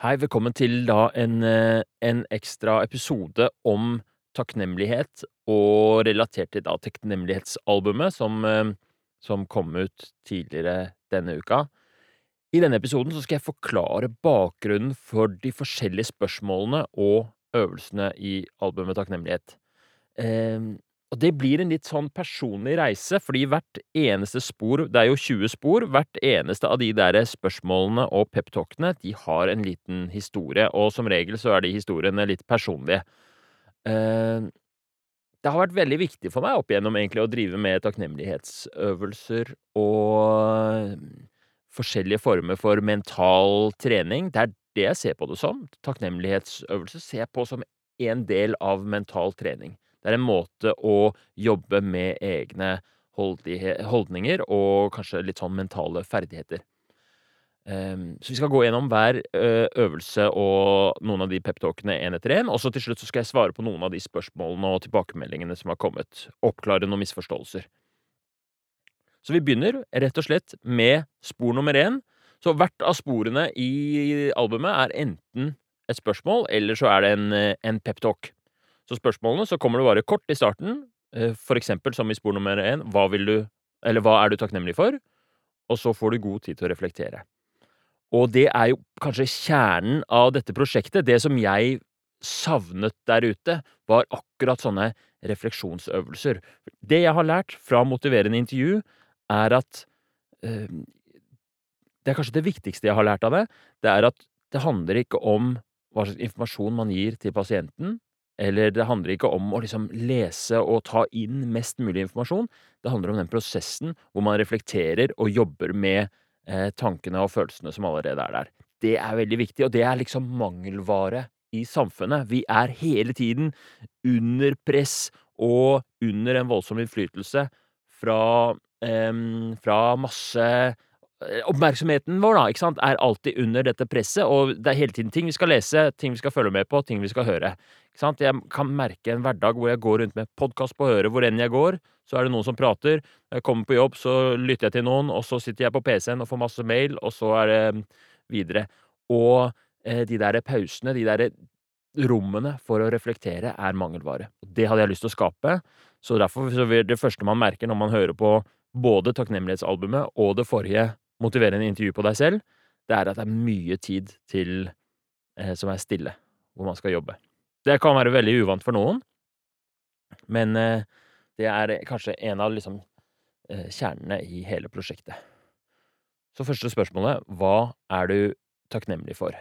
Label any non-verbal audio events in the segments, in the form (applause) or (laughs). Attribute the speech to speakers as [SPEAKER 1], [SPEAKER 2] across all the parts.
[SPEAKER 1] Hei, velkommen til da en, eh, en ekstra episode om takknemlighet, og relatert til da takknemlighetsalbumet som, eh, som kom ut tidligere denne uka. I denne episoden så skal jeg forklare bakgrunnen for de forskjellige spørsmålene og øvelsene i albumet Takknemlighet. Eh, og det blir en litt sånn personlig reise, fordi hvert eneste spor Det er jo 20 spor. Hvert eneste av de der spørsmålene og peptalkene, de har en liten historie, og som regel så er de historiene litt personlige. Eh, det har vært veldig viktig for meg opp igjennom egentlig å drive med takknemlighetsøvelser og forskjellige former for mental trening. Det er det jeg ser på det som. Takknemlighetsøvelser ser jeg på som en del av mental trening. Det er en måte å jobbe med egne holdninger og kanskje litt sånn mentale ferdigheter. Um, så vi skal gå gjennom hver uh, øvelse og noen av de peptalkene én etter én. Og så til slutt så skal jeg svare på noen av de spørsmålene og tilbakemeldingene som har kommet. Oppklare noen misforståelser. Så vi begynner rett og slett med spor nummer én. Så hvert av sporene i albumet er enten et spørsmål, eller så er det en, en peptalk. Så spørsmålene så kommer det bare kort i starten, eh, for eksempel som i spor nummer én, hva vil du Eller hva er du takknemlig for? Og så får du god tid til å reflektere. Og det er jo kanskje kjernen av dette prosjektet. Det som jeg savnet der ute, var akkurat sånne refleksjonsøvelser. Det jeg har lært fra motiverende intervju, er at øh, Det er kanskje det viktigste jeg har lært av det. Det er at det handler ikke om hva slags informasjon man gir til pasienten, eller det handler ikke om å liksom lese og ta inn mest mulig informasjon. Det handler om den prosessen hvor man reflekterer og jobber med eh, tankene og følelsene som allerede er der. Det er veldig viktig, og det er liksom mangelvare i samfunnet. Vi er hele tiden under press og under en voldsom innflytelse fra, eh, fra masse oppmerksomheten vår da, ikke sant, er alltid under dette presset, og det er hele tiden ting vi skal lese, ting vi skal følge med på, ting vi skal høre. Ikke sant? Jeg kan merke en hverdag hvor jeg går rundt med podkast på øret hvor enn jeg går, så er det noen som prater. Jeg kommer på jobb, så lytter jeg til noen, og så sitter jeg på PC-en og får masse mail, og så er det mm, videre. Og eh, de der pausene, de der rommene for å reflektere, er mangelvare. Det hadde jeg lyst til å skape, så derfor så det første man merker når man hører på både takknemlighetsalbumet og det forrige motiverende intervju på deg selv, det er at det er mye tid til eh, som er stille, hvor man skal jobbe. Det kan være veldig uvant for noen, men eh, det er kanskje en av liksom eh, kjernene i hele prosjektet. Så første spørsmålet hva er du takknemlig for?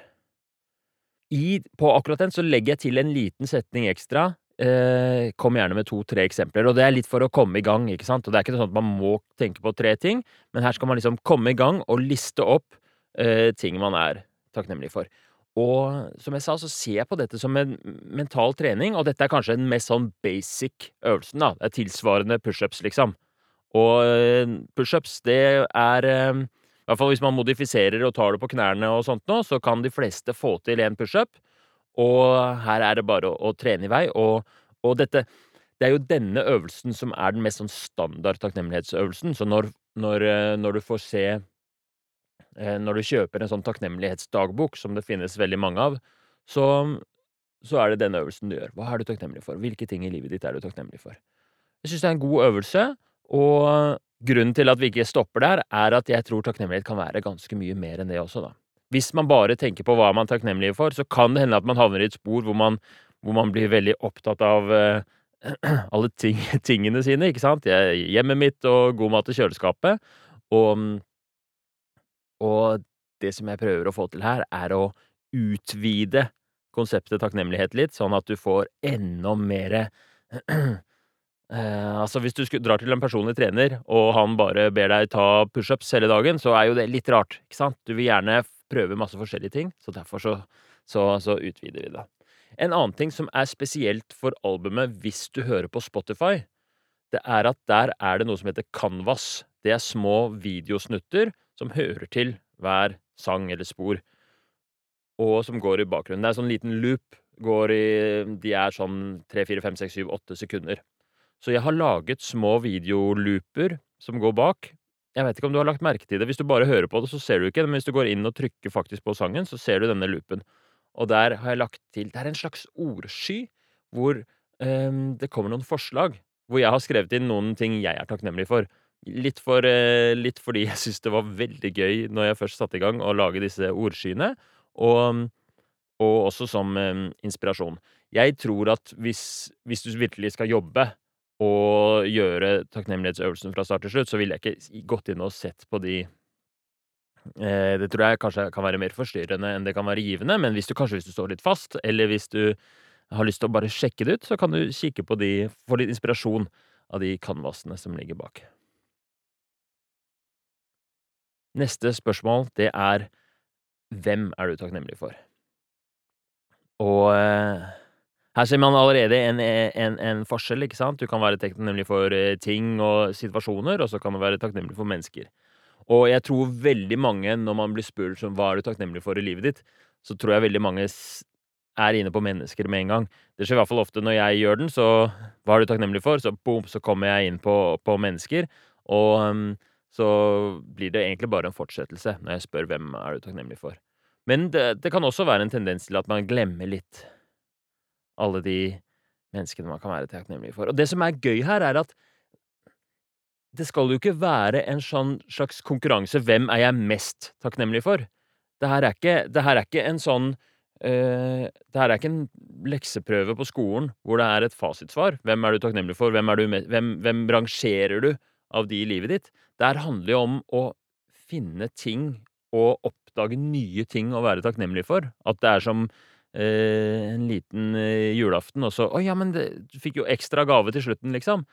[SPEAKER 1] I, på akkurat den så legger jeg til en liten setning ekstra eh, kom gjerne med to-tre eksempler. Og det er litt for å komme i gang, ikke sant. Og det er ikke sånn at man må tenke på tre ting, men her skal man liksom komme i gang og liste opp eh, ting man er takknemlig for. Og som jeg sa, så ser jeg på dette som en mental trening, og dette er kanskje den mest sånn basic øvelsen, da. Det er tilsvarende pushups, liksom. Og eh, pushups, det er eh, i hvert fall hvis man modifiserer og tar det på knærne og sånt nå, så kan de fleste få til en pushup. Og her er det bare å, å trene i vei. Og, og, dette Det er jo denne øvelsen som er den mest sånn standard takknemlighetsøvelsen. Så når, når, eh, når du får se eh, Når du kjøper en sånn takknemlighetsdagbok, som det finnes veldig mange av, så, så er det denne øvelsen du gjør. Hva er du takknemlig for? Hvilke ting i livet ditt er du takknemlig for? Jeg syns det er en god øvelse, og grunnen til at vi ikke stopper der, er at jeg tror takknemlighet kan være ganske mye mer enn det også, da. Hvis man bare tenker på hva man er takknemlig for, så kan det hende at man havner i et spor hvor man, hvor man blir veldig opptatt av uh, (clears throat) alle ting, (laughs) tingene sine, ikke sant? Hjemmet mitt og god mat i kjøleskapet. Og, og det som jeg prøver å få til her, er å utvide konseptet takknemlighet litt, sånn at du får enda mer uh, (clears throat) altså Hvis du drar til en personlig trener, og han bare ber deg ta pushups hele dagen, så er jo det litt rart. ikke sant? Du vil gjerne prøver masse forskjellige ting, så derfor så, så, så utvider vi det. En annen ting som er spesielt for albumet hvis du hører på Spotify, det er at der er det noe som heter Canvas. Det er små videosnutter som hører til hver sang eller spor, og som går i bakgrunnen. Det er sånn liten loop. I, de er sånn 3, 4, 5, 6, 7, 8 sekunder. Så jeg har laget små videolooper som går bak, Jeg vet ikke om du har lagt merke til det. Hvis du bare hører på det, så ser du ikke det, men hvis du går inn og trykker faktisk på sangen, så ser du denne loopen. Og der har jeg lagt til Det er en slags ordsky hvor um, det kommer noen forslag. Hvor jeg har skrevet inn noen ting jeg er takknemlig for. Litt, for, uh, litt fordi jeg syns det var veldig gøy når jeg først satte i gang å lage disse ordskyene, og, og også som um, inspirasjon. Jeg tror at hvis, hvis du virkelig skal jobbe og gjøre takknemlighetsøvelsen fra start til slutt, så ville jeg ikke gått inn og sett på de eh, Det tror jeg kanskje kan være mer forstyrrende enn det kan være givende, men hvis du kanskje hvis du står litt fast, eller hvis du har lyst til å bare sjekke det ut, så kan du kikke på de, få litt inspirasjon av de canvasene som ligger bak. Neste spørsmål, det er hvem er du takknemlig for? Og eh, her ser man allerede en, en, en, forskjell, ikke sant? Du kan være takknemlig for eh, ting og situasjoner, og så kan du være takknemlig for mennesker. Og jeg tror veldig mange, når man blir spurt om hva er du takknemlig for i livet ditt, så tror jeg veldig mange er inne på mennesker med en gang. Det skjer i hvert fall ofte når jeg gjør den, så hva er du takknemlig for? Så boom, så kommer jeg inn på, på mennesker. Og um, så blir det egentlig bare en fortsettelse når jeg spør hvem er du takknemlig for. Men det, det kan også være en tendens til at man glemmer litt alle de menneskene man kan være takknemlig for. Og det som er gøy her, er at det skal jo ikke være en sånn slags konkurranse 'Hvem er jeg mest takknemlig for?' Det her er ikke, her er ikke en sånn uh, Det her er ikke en lekseprøve på skolen hvor det er et fasitsvar. Hvem er du takknemlig for? Hvem, du, hvem, hvem rangerer du av de i livet ditt? Det her handler jo om å finne ting og oppdage nye ting å være takknemlig for. At det er som en liten eh, julaften, og så 'Å ja, men det, du fikk jo ekstra gave til slutten', liksom.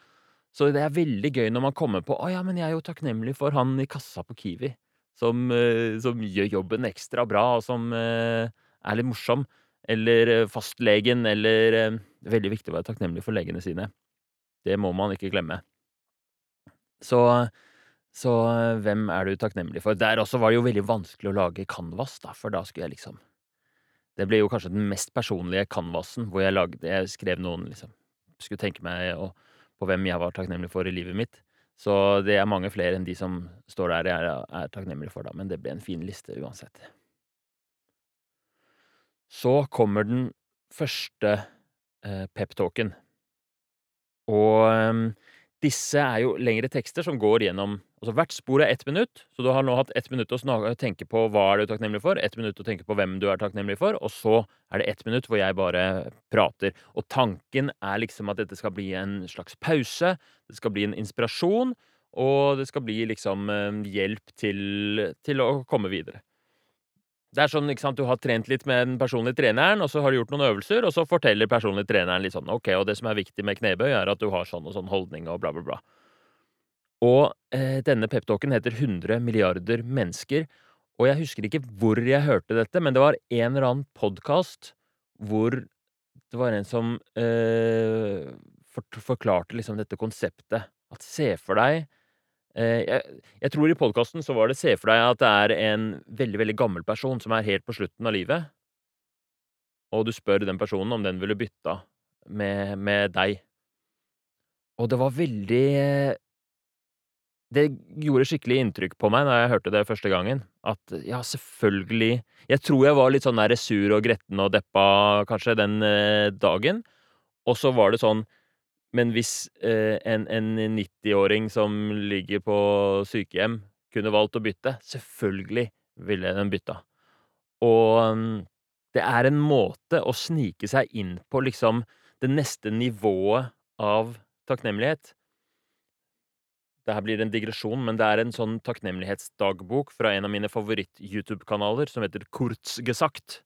[SPEAKER 1] Så det er veldig gøy når man kommer på 'Å ja, men jeg er jo takknemlig for han i kassa på Kiwi', som, eh, som gjør jobben ekstra bra, og som eh, er litt morsom. Eller eh, fastlegen, eller eh, Det veldig viktig å være takknemlig for legene sine. Det må man ikke glemme. Så så hvem er du takknemlig for? Der også var det jo veldig vanskelig å lage canvas, da, for da skulle jeg liksom det ble jo kanskje den mest personlige canvasen, hvor jeg lagde Jeg skrev noen liksom Skulle tenke meg og, på hvem jeg var takknemlig for i livet mitt. Så det er mange flere enn de som står der jeg er, er takknemlig for, da. Men det ble en fin liste uansett. Så kommer den første eh, peptalken. Og eh, disse er jo lengre tekster som går gjennom Altså hvert spor er ett minutt, så du har nå hatt ett minutt å tenke på hva er du takknemlig for, ett minutt å tenke på hvem du er takknemlig for, og så er det ett minutt hvor jeg bare prater. Og tanken er liksom at dette skal bli en slags pause, det skal bli en inspirasjon, og det skal bli liksom eh, hjelp til, til å komme videre. Det er sånn, ikke sant, Du har trent litt med den personlige treneren, og så har du gjort noen øvelser, og så forteller personlig treneren litt sånn OK, og det som er viktig med knebøy, er at du har sånn og sånn holdning og bla, bla, bla. Og eh, denne peptalken heter 100 milliarder mennesker, og jeg husker ikke hvor jeg hørte dette, men det var en eller annen podkast hvor det var en som eh, forklarte liksom dette konseptet. At se for deg Eh, jeg, jeg, tror i podkasten så var det Se for deg at det er en veldig, veldig gammel person som er helt på slutten av livet, og du spør den personen om den ville bytta med, med deg. Og det var veldig Det gjorde skikkelig inntrykk på meg da jeg hørte det første gangen. At ja, selvfølgelig Jeg tror jeg var litt sånn der sur og gretten og deppa kanskje den eh, dagen. Og så var det sånn men hvis eh, en, en 90-åring som ligger på sykehjem, kunne valgt å bytte, selvfølgelig ville den bytta. Og mm, det er en måte å snike seg inn på liksom det neste nivået av takknemlighet. Det her blir en digresjon, men det er en sånn takknemlighetsdagbok fra en av mine favoritt-YouTube-kanaler som heter Kurzgesagt.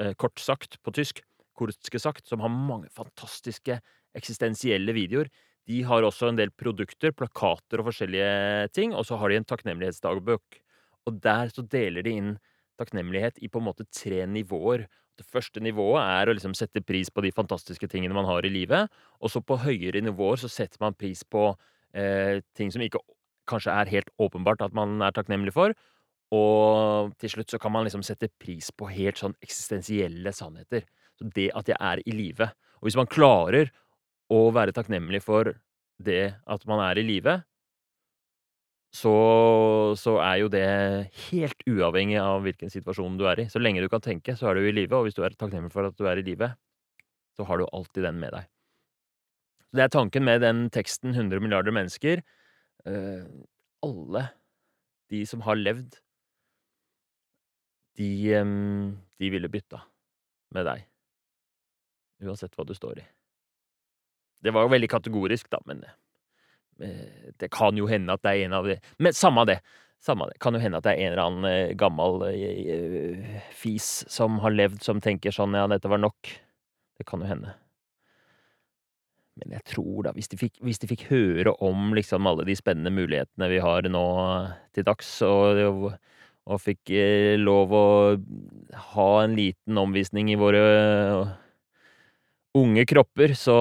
[SPEAKER 1] Eh, kort sagt på tysk. Kurzgesagt, som har mange fantastiske eksistensielle videoer. De har også en del produkter, plakater og forskjellige ting, og så har de en takknemlighetsdagbok. Og der så deler de inn takknemlighet i på en måte tre nivåer. Det første nivået er å liksom sette pris på de fantastiske tingene man har i livet. Og så på høyere nivåer så setter man pris på eh, ting som ikke kanskje er helt åpenbart at man er takknemlig for. Og til slutt så kan man liksom sette pris på helt sånn eksistensielle sannheter. Så det at jeg er i live. Og hvis man klarer å være takknemlig for det at man er i live, så, så er jo det helt uavhengig av hvilken situasjon du er i. Så lenge du kan tenke, så er du i live, og hvis du er takknemlig for at du er i live, så har du alltid den med deg. Det er tanken med den teksten 100 milliarder mennesker. Uh, alle de som har levd, de, de ville bytta med deg. Uansett hva du står i. Det var jo veldig kategorisk, da, men uh, det kan jo hende at det er en av de Men samme det! Samme det. Kan jo hende at det er en eller annen uh, gammel fis som har levd, som tenker sånn ja, dette var nok. Det kan jo hende. Men jeg tror da, hvis de fikk, hvis de fikk høre om liksom alle de spennende mulighetene vi har nå til dags, og, og fikk eh, lov å ha en liten omvisning i våre unge kropper, så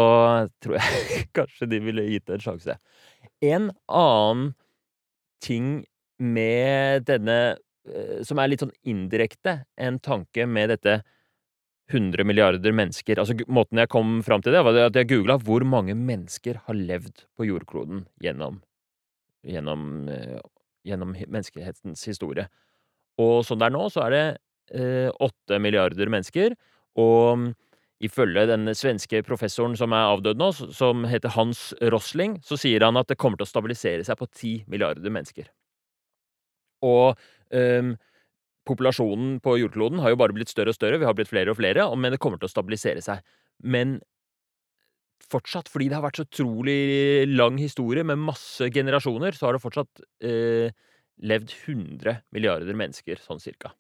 [SPEAKER 1] tror jeg (laughs) kanskje de ville gitt det en sjanse. En annen ting med denne, eh, som er litt sånn indirekte, en tanke med dette 100 milliarder mennesker Altså, måten jeg kom fram til det, var at jeg googla hvor mange mennesker har levd på jordkloden gjennom gjennom, uh, gjennom menneskehetens historie. Og sånn det er nå, så er det eh, åtte eh, milliarder mennesker, og um, ifølge den svenske professoren som er avdød nå, som heter Hans Rosling, så sier han at det kommer til å stabilisere seg på ti milliarder mennesker. Og um, populasjonen på jordkloden har jo bare blitt større og større, vi har blitt flere og flere, men det kommer til å stabilisere seg. Men fortsatt, fordi det har vært så utrolig lang historie med masse generasjoner, så har det fortsatt eh, levd 100 milliarder mennesker, sånn cirka.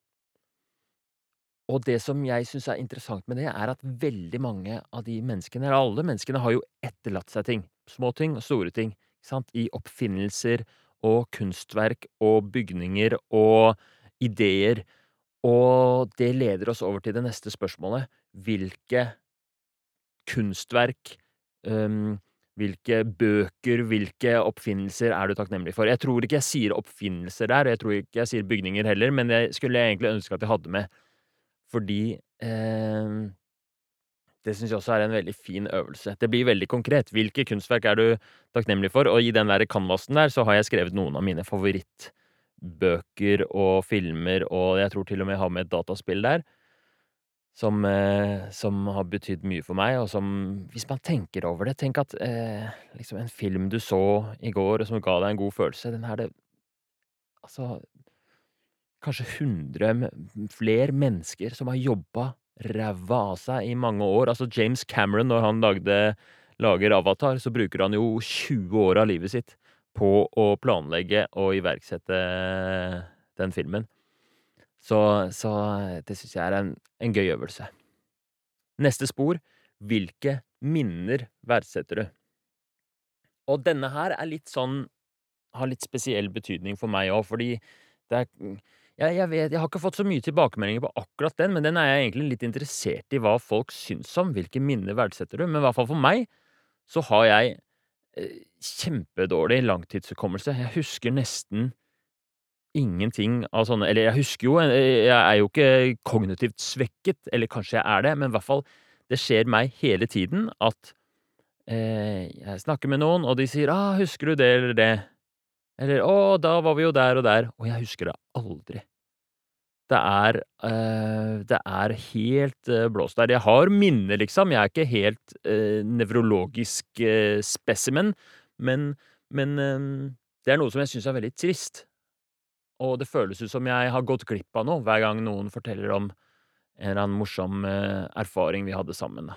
[SPEAKER 1] Og det som jeg syns er interessant med det, er at veldig mange av de menneskene, eller alle menneskene, har jo etterlatt seg ting. Små ting og store ting. Sant? I oppfinnelser og kunstverk og bygninger og ideer. Og det leder oss over til det neste spørsmålet. Hvilke kunstverk, um, hvilke bøker, hvilke oppfinnelser er du takknemlig for? Jeg tror ikke jeg sier oppfinnelser der, og jeg tror ikke jeg sier bygninger heller, men det skulle jeg egentlig ønske at jeg hadde med. Fordi um, det syns jeg også er en veldig fin øvelse. Det blir veldig konkret. Hvilke kunstverk er du takknemlig for? Og i den der canvasen der så har jeg skrevet noen av mine favoritt bøker og filmer, og jeg tror til og med jeg har med et dataspill der. Som, eh, som har betydd mye for meg, og som Hvis man tenker over det Tenk at eh, liksom en film du så i går, og som ga deg en god følelse, den her det Altså Kanskje hundre flere mennesker som har jobba ræva av seg i mange år. Altså James Cameron, når han lagde, lager Avatar, så bruker han jo 20 år av livet sitt på å planlegge og iverksette den filmen. Så, så det syns jeg er en, en, gøy øvelse. Neste spor hvilke minner verdsetter du? Og denne her er litt sånn har litt spesiell betydning for meg òg, fordi det er jeg, jeg, vet, jeg har ikke fått så mye tilbakemeldinger på akkurat den, men den er jeg egentlig litt interessert i hva folk syns om. Hvilke minner verdsetter du? Men i hvert fall for meg så har jeg Eh, kjempedårlig langtidshukommelse. Jeg husker nesten ingenting av sånne Eller jeg husker jo Jeg er jo ikke kognitivt svekket, eller kanskje jeg er det, men i hvert fall Det skjer meg hele tiden at eh, jeg snakker med noen, og de sier 'Ah, husker du det eller det?' Eller 'Å, da var vi jo der og der', og jeg husker det aldri. Det er øh, Det er helt øh, blåst der. Jeg har minner, liksom. Jeg er ikke helt øh, nevrologisk spesimen, men, men det er noe som jeg syns er veldig trist. Og det føles ut som jeg har gått glipp av noe hver gang noen forteller om en eller annen morsom erfaring vi hadde sammen.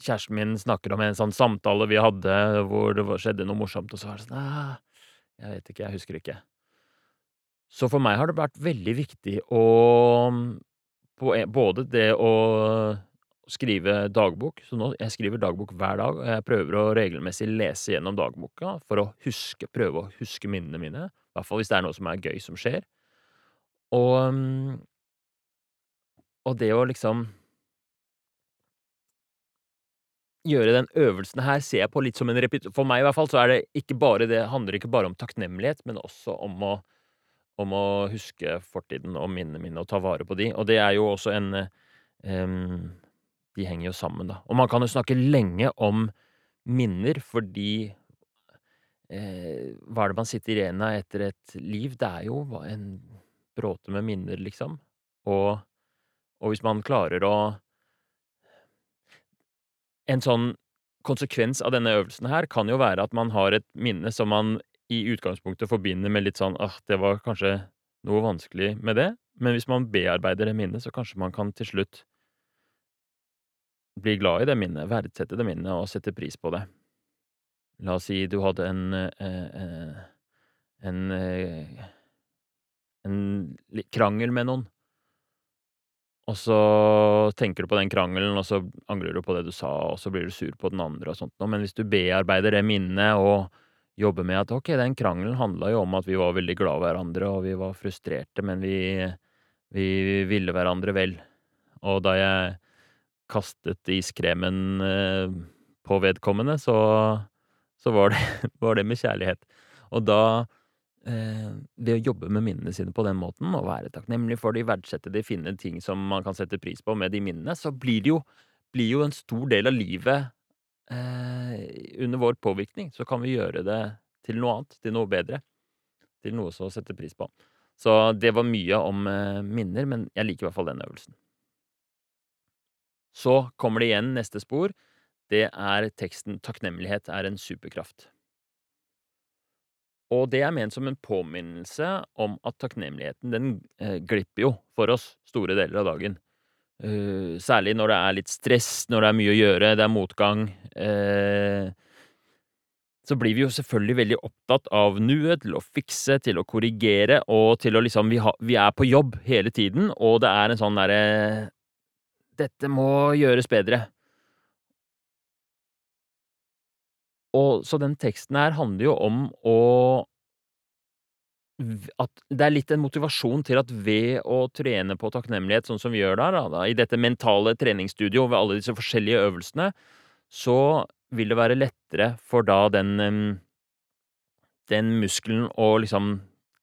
[SPEAKER 1] Kjæresten min snakker om en sånn samtale vi hadde hvor det skjedde noe morsomt, og så var det sånn Jeg vet ikke, jeg husker ikke. Så for meg har det vært veldig viktig å Både det å skrive dagbok Så nå jeg skriver dagbok hver dag, og jeg prøver å regelmessig lese gjennom dagboka for å huske prøve å huske minnene mine. I hvert fall hvis det er noe som er gøy som skjer. Og Og det å liksom gjøre den øvelsen her ser jeg på litt som en repetisjon For meg i hvert fall så er det ikke bare det handler ikke bare om takknemlighet, men også om å om å huske fortiden og minnene mine og ta vare på de. Og det er jo også en um, De henger jo sammen, da. Og man kan jo snakke lenge om minner, fordi eh, hva er det man sitter igjen av etter et liv? Det er jo en bråte med minner, liksom. Og, og hvis man klarer å En sånn konsekvens av denne øvelsen her kan jo være at man har et minne som man i utgangspunktet forbinder med litt sånn ah, det var kanskje noe vanskelig med det. Men hvis man bearbeider det minnet, så kanskje man kan til slutt bli glad i det minnet, verdsette det minnet og sette pris på det. La oss si du hadde en eh, eh en eh, en krangel med noen, og så tenker du på den krangelen, og så angrer du på det du sa, og så blir du sur på den andre og sånt. Men hvis du bearbeider det minnet og jobber med at ok, den krangelen handla jo om at vi var veldig glad i hverandre, og vi var frustrerte, men vi, vi ville hverandre vel. Og da jeg kastet iskremen eh, på vedkommende, så, så var, det, (laughs) var det med kjærlighet. Og da eh, Ved å jobbe med minnene sine på den måten, og være takknemlig for de, verdsette de, finne ting som man kan sette pris på med de minnene, så blir det jo, blir jo en stor del av livet under vår påvirkning. Så kan vi gjøre det til noe annet, til noe bedre. Til noe som setter pris på. Så det var mye om eh, minner, men jeg liker i hvert fall den øvelsen. Så kommer det igjen neste spor. Det er teksten 'Takknemlighet er en superkraft'. Og det er ment som en påminnelse om at takknemligheten, den eh, glipper jo for oss store deler av dagen. Uh, særlig når det er litt stress, når det er mye å gjøre, det er motgang. Uh, så blir vi jo selvfølgelig veldig opptatt av nuet, til å fikse, til å korrigere, og til å liksom vi, ha, vi er på jobb hele tiden, og det er en sånn derre dette må gjøres bedre. Og så den teksten her handler jo om å at det er litt en motivasjon til at ved å trene på takknemlighet, sånn som vi gjør der, da, i dette mentale treningsstudio ved alle disse forskjellige øvelsene, så vil det være lettere for da den den muskelen å liksom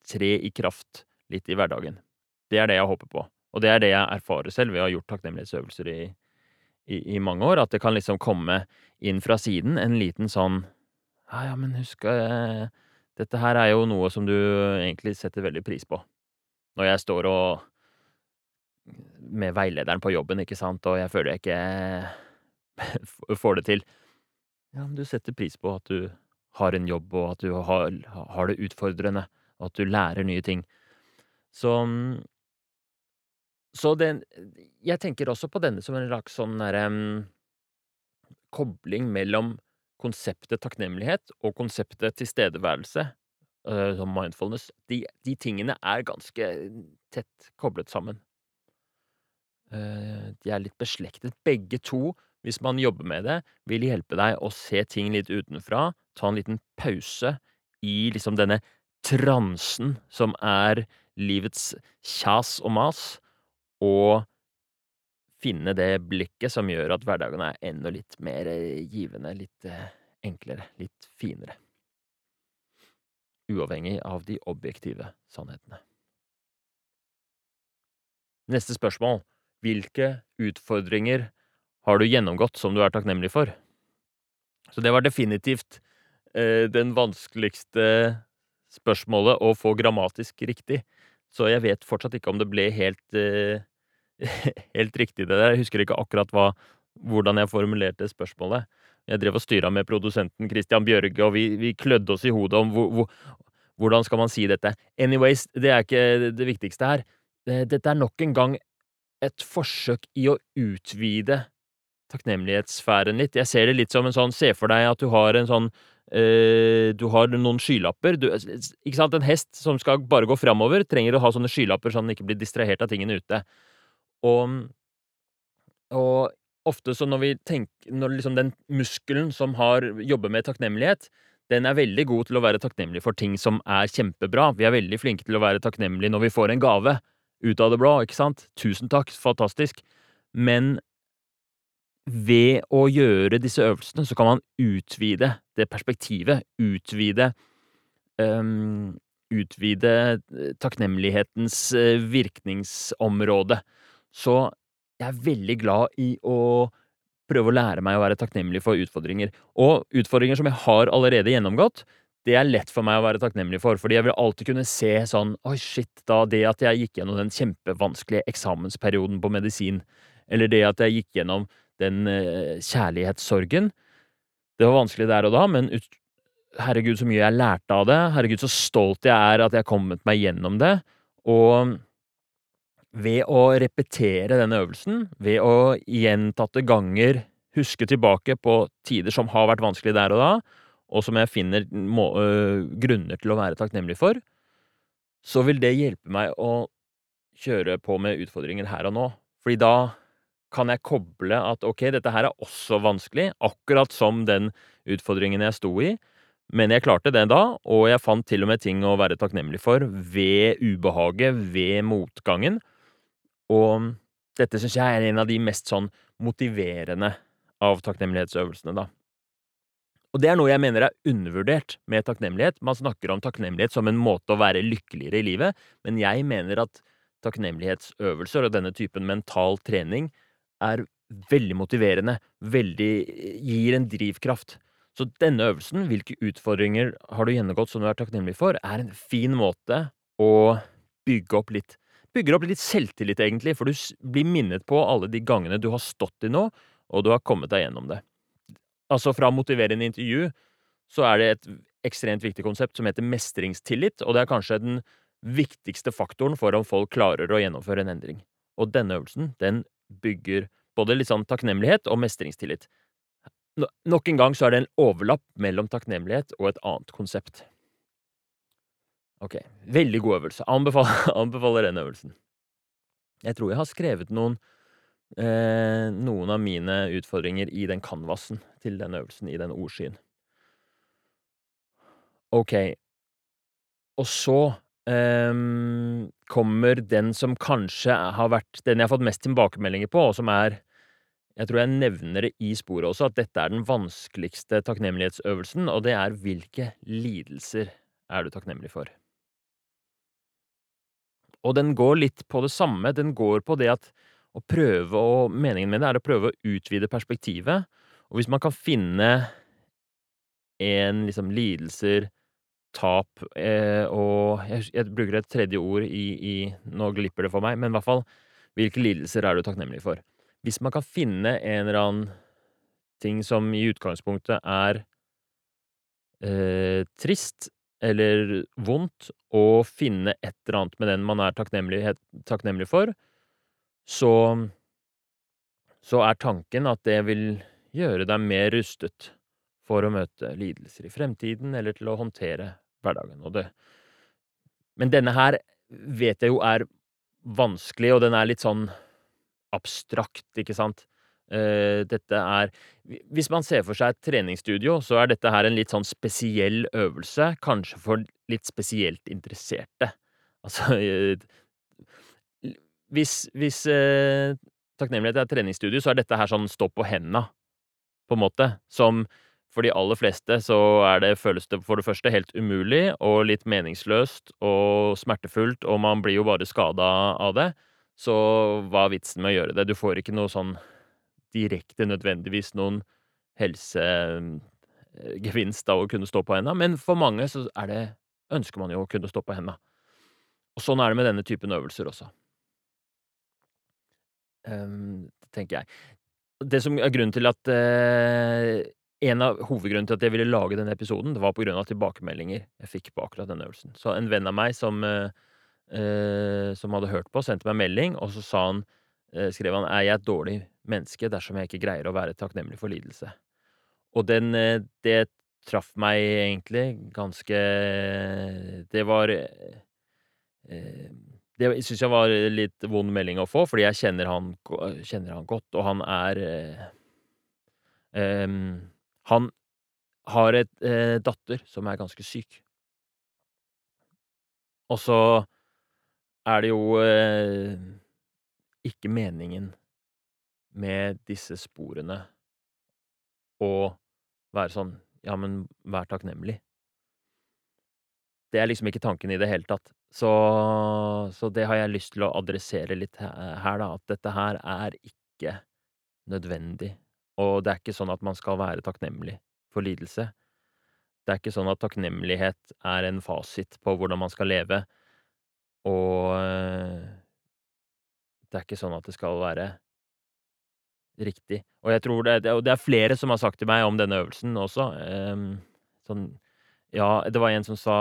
[SPEAKER 1] tre i kraft litt i hverdagen. Det er det jeg håper på. Og det er det jeg erfarer selv ved å ha gjort takknemlighetsøvelser i, i, i mange år, at det kan liksom komme inn fra siden en liten sånn Ja, ja, men husk eh, Dette her er jo noe som du egentlig setter veldig pris på. Når jeg står og med veilederen på jobben, ikke sant, og jeg føler jeg ikke (laughs) får det til. Ja, men du setter pris på at du har en jobb, og at du har, har det utfordrende, og at du lærer nye ting. Så så den Jeg tenker også på denne som en slags sånn derre um, kobling mellom konseptet takknemlighet og konseptet tilstedeværelse, uh, som mindfulness. De, de, tingene er ganske tett koblet sammen. Uh, de er litt beslektet. Begge to, hvis man jobber med det, vil hjelpe deg å se ting litt utenfra, ta en liten pause i liksom denne transen som er livets kjas og mas og finne det blikket som gjør at hverdagen er enda litt mer eh, givende, litt eh, enklere, litt finere. Uavhengig av de objektive sannhetene. Neste spørsmål. Hvilke utfordringer har du gjennomgått som du er takknemlig for? Så det var definitivt eh, den vanskeligste spørsmålet å få grammatisk riktig. Så jeg vet fortsatt ikke om det ble helt eh, (laughs) helt riktig, det der. Jeg husker ikke akkurat hva, hvordan jeg formulerte spørsmålet. Jeg drev og styra med produsenten Christian Bjørge, og vi, vi klødde oss i hodet om hvor, hvor, hvordan skal man si dette. Anyways, det er ikke det viktigste her. Dette er nok en gang et forsøk i å utvide takknemlighetssfæren litt. Jeg ser det litt som en sånn Se for deg at du har en sånn øh, du har noen skylapper. Du, ikke sant? En hest som skal bare gå framover, trenger å ha sånne skylapper at den ikke blir distrahert av tingene ute. Og, og ofte så når vi tenker Når liksom den muskelen som har jobber med takknemlighet, den er veldig god til å være takknemlig for ting som er kjempebra. Vi er veldig flinke til å være takknemlige når vi får en gave ut av det blå, ikke sant? Tusen takk, fantastisk. Men ved å gjøre disse øvelsene, så kan man utvide det perspektivet. Utvide um, Utvide eh, takknemlighetens eh, virkningsområde. Så jeg er veldig glad i å prøve å lære meg å være takknemlig for utfordringer. Og utfordringer som jeg har allerede gjennomgått, det er lett for meg å være takknemlig for, fordi jeg vil alltid kunne se sånn Oi, shit, da det at jeg gikk gjennom den kjempevanskelige eksamensperioden på medisin, eller det at jeg gikk gjennom den eh, kjærlighetssorgen Det var vanskelig der og da, men ut, herregud, så mye jeg lærte av det. Herregud, så stolt jeg er at jeg har kommet meg gjennom det. Og ved å repetere den øvelsen, ved å gjentatte ganger huske tilbake på tider som har vært vanskelig der og da, og som jeg finner må, øh, grunner til å være takknemlig for, så vil det hjelpe meg å kjøre på med utfordringer her og nå. Fordi da kan jeg koble at ok, dette her er også vanskelig, akkurat som den utfordringen jeg sto i, men jeg klarte det da, og jeg fant til og med ting å være takknemlig for ved ubehaget, ved motgangen. Og dette syns jeg er en av de mest sånn motiverende av takknemlighetsøvelsene, da. Og det er noe jeg mener er undervurdert med takknemlighet. Man snakker om takknemlighet som en måte å være lykkeligere i livet, men jeg mener at takknemlighetsøvelser og denne typen mental trening er veldig motiverende, veldig gir en drivkraft. Så denne øvelsen, hvilke utfordringer har du gjennomgått som du er takknemlig for, er en fin måte å bygge opp litt Bygger opp litt selvtillit, egentlig, for du blir minnet på alle de gangene du har stått i noe, og du har kommet deg gjennom det. Altså, fra motiverende intervju så er det et ekstremt viktig konsept som heter mestringstillit, og det er kanskje den viktigste faktoren for om folk klarer å gjennomføre en endring. Og denne øvelsen, den bygger både litt sånn takknemlighet og mestringstillit. Nok en gang så er det en overlapp mellom takknemlighet og et annet konsept. Ok, veldig god øvelse. Anbefaler, (laughs) anbefaler den øvelsen. Jeg tror jeg har skrevet noen eh, noen av mine utfordringer i den canvasen til den øvelsen, i den ordskyen. Ok, og så eh, kommer den som kanskje har vært den jeg har fått mest tilbakemeldinger på, og som er jeg tror jeg nevner det i sporet også, at dette er den vanskeligste takknemlighetsøvelsen, og det er hvilke lidelser er du takknemlig for? Og den går litt på det samme. Den går på det at å prøve å Meningen med det er å prøve å utvide perspektivet. Og hvis man kan finne en liksom lidelser, tap eh, og jeg, jeg, bruker et tredje ord i, i Nå glipper det for meg, men i hvert fall hvilke lidelser er du takknemlig for? Hvis man kan finne en eller annen ting som i utgangspunktet er eh, trist eller vondt, og finne et eller annet med den man er takknemlig, takknemlig for, så så er tanken at det vil gjøre deg mer rustet for å møte lidelser i fremtiden, eller til å håndtere hverdagen. Og det Men denne her vet jeg jo er vanskelig, og den er litt sånn abstrakt, ikke sant? Uh, dette er Hvis man ser for seg et treningsstudio, så er dette her en litt sånn spesiell øvelse, kanskje for litt spesielt interesserte. Altså (laughs) Hvis, hvis uh, takknemlighet er treningsstudio, så er dette her sånn stå på henda, på en måte, som for de aller fleste så er det, føles det for det første helt umulig og litt meningsløst og smertefullt, og man blir jo bare skada av det. Så hva er vitsen med å gjøre det? Du får ikke noe sånn direkte nødvendigvis noen helsegevinst av å kunne stå på henda, men for mange så er det ønsker man jo å kunne stå på henda. Og sånn er det med denne typen øvelser også. Um, tenker jeg. Det som er grunnen til at uh, En av hovedgrunnene til at jeg ville lage denne episoden, det var på grunn av tilbakemeldinger jeg fikk på akkurat denne øvelsen. Så en venn av meg som uh, uh, som hadde hørt på, sendte meg melding, og så sa han, eh, skrev han er jeg et dårlig menneske dersom jeg ikke greier å være takknemlig for lidelse. Og den, eh, det traff meg egentlig ganske Det var eh, Det syns jeg var litt vond melding å få, fordi jeg kjenner han, kjenner han godt, og han er um, Han har et uh, datter som er ganske syk. Og så er det jo uh, ikke meningen med disse sporene og være sånn Ja, men vær takknemlig. Det er liksom ikke tanken i det hele tatt. Så, så det har jeg lyst til å adressere litt her, da. At dette her er ikke nødvendig. Og det er ikke sånn at man skal være takknemlig for lidelse. Det er ikke sånn at takknemlighet er en fasit på hvordan man skal leve, og det er ikke sånn at det skal være riktig. Og jeg tror det det det er flere som har sagt til meg om denne øvelsen også, Um, sånn Ja, det var en som sa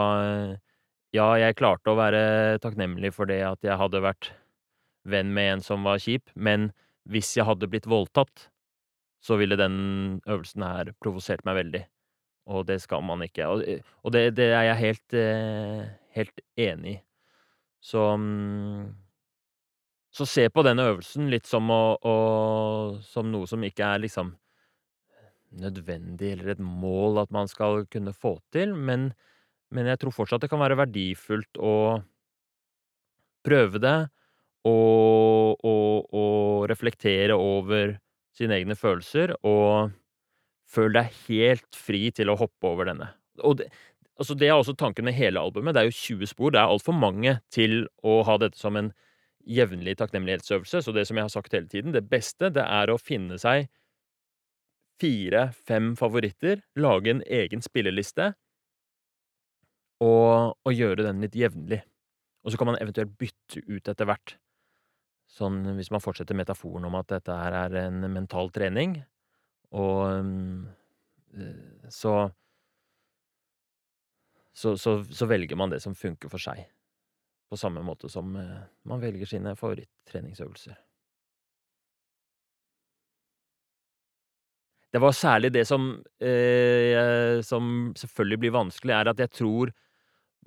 [SPEAKER 1] Ja, jeg klarte å være takknemlig for det at jeg hadde vært venn med en som var kjip, men hvis jeg hadde blitt voldtatt, så ville den øvelsen her provosert meg veldig, og det skal man ikke. Og det det er jeg helt helt enig i. Så så se på den øvelsen litt som å å som noe som ikke er liksom nødvendig eller et mål at man skal kunne få til, men men jeg tror fortsatt det kan være verdifullt å prøve det og og og reflektere over sine egne følelser, og føle deg helt fri til å hoppe over denne. Og det altså, det er også tanken med hele albumet. Det er jo 20 spor. Det er altfor mange til å ha dette som en jevnlig takknemlighetsøvelse. Så det som jeg har sagt hele tiden, det beste, det er å finne seg fire-fem favoritter, lage en egen spilleliste og og gjøre den litt jevnlig. Og så kan man eventuelt bytte ut etter hvert. Sånn hvis man fortsetter metaforen om at dette her er en mental trening, og så så så så velger man det som funker for seg, på samme måte som man velger sine favoritt-treningsøvelser. Det var særlig det som som selvfølgelig blir vanskelig, er at jeg tror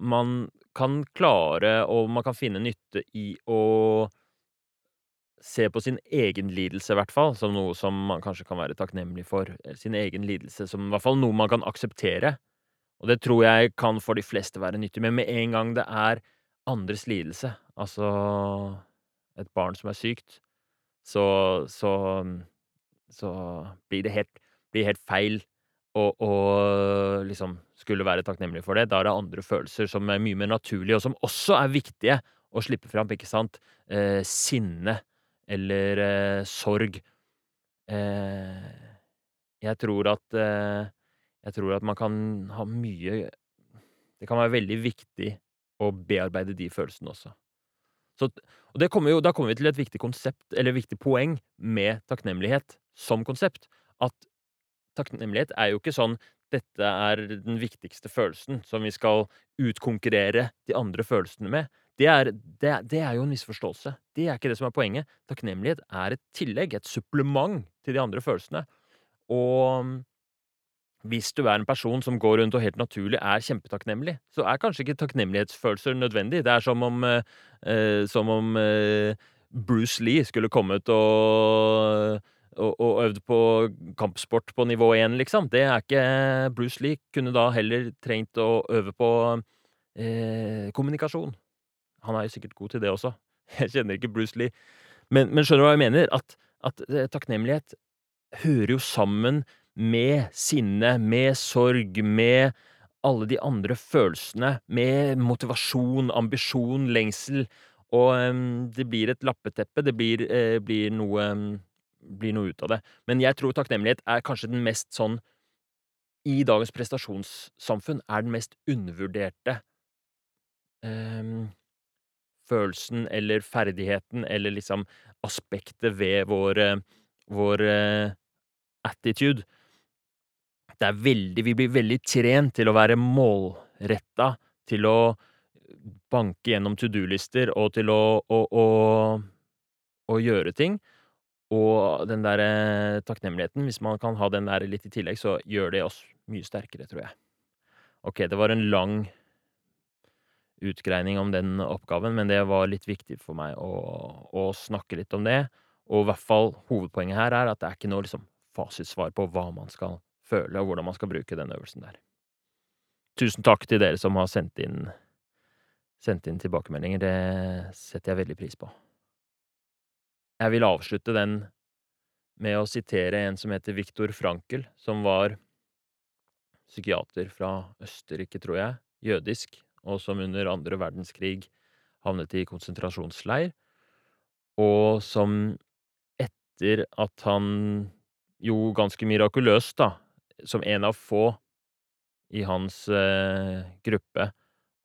[SPEAKER 1] man kan klare, og man kan finne nytte i å se på sin egen lidelse, hvert fall, som noe som man kanskje kan være takknemlig for. Sin egen lidelse som i hvert fall noe man kan akseptere. Og det tror jeg kan for de fleste være nyttig. Men med en gang det er andres lidelse, altså et barn som er sykt, så så så blir det helt blir helt feil å liksom skulle være takknemlig for det. Da er det andre følelser som er mye mer naturlige, og som også er viktige å slippe fram, ikke sant? Sinne eller sorg. Jeg tror at jeg tror at man kan ha mye Det kan være veldig viktig å bearbeide de følelsene også. Så og kommer jo da kommer vi til et viktig konsept, eller viktig poeng, med takknemlighet som konsept. At takknemlighet er jo ikke sånn dette er den viktigste følelsen som vi skal utkonkurrere de andre følelsene med. Det er det det er jo en misforståelse. Det er ikke det som er poenget. Takknemlighet er et tillegg, et supplement til de andre følelsene. Og hvis du er en person som går rundt og helt naturlig er kjempetakknemlig, så er kanskje ikke takknemlighetsfølelser nødvendig. Det er som om som om Bruce Lee skulle kommet og og og øvd på kampsport på nivå én, liksom. Det er ikke Bruce Lee kunne da heller trengt å øve på kommunikasjon. Han er jo sikkert god til det også. (laughs) Jeg kjenner ikke Bruce Lee. Men men skjønner du hva jeg mener? At at takknemlighet hører jo sammen med sinne, med sorg, med alle de andre følelsene, med motivasjon, ambisjon, lengsel, og det blir et lappeteppe. Det blir blir noe blir noe ut av det. Men jeg tror takknemlighet er kanskje den mest sånn I dagens prestasjonssamfunn er den mest undervurderte følelsen eller ferdigheten eller liksom aspektet ved vår vår attitude. Er veldig Vi blir veldig trent til å være målretta, til å banke gjennom to do-lister og til å å å å gjøre ting. Og den der takknemligheten, hvis man kan ha den der litt i tillegg, så gjør det oss mye sterkere, tror jeg. Ok, det var en lang utgreining om den oppgaven, men det var litt viktig for meg å å snakke litt om det. Og i hvert fall hovedpoenget her er at det er ikke noe liksom fasitsvar på hva man skal føle, og hvordan man skal bruke den øvelsen der. Tusen takk til dere som har sendt inn sendt inn tilbakemeldinger. Det setter jeg veldig pris på. Jeg vil avslutte den med å sitere en som heter Viktor Frankel, som var psykiater fra Østerrike, tror jeg, jødisk, og som under andre verdenskrig havnet i konsentrasjonsleir, og som etter at han jo ganske mirakuløst, da, som en av få i hans eh, gruppe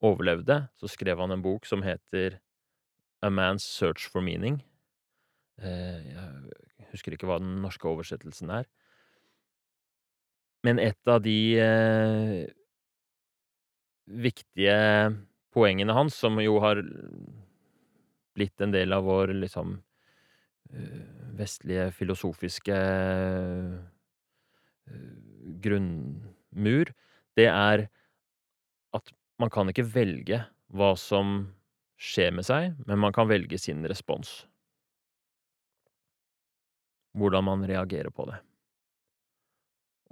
[SPEAKER 1] overlevde, så skrev han en bok som heter A Man's Search for Meaning. Eh, jeg husker ikke hva den norske oversettelsen er. Men et av de eh, viktige poengene hans, som jo har blitt en del av vår liksom vestlige filosofiske grunnmur, det er at man kan ikke velge hva som skjer med seg, men man kan velge sin respons. Hvordan man reagerer på det.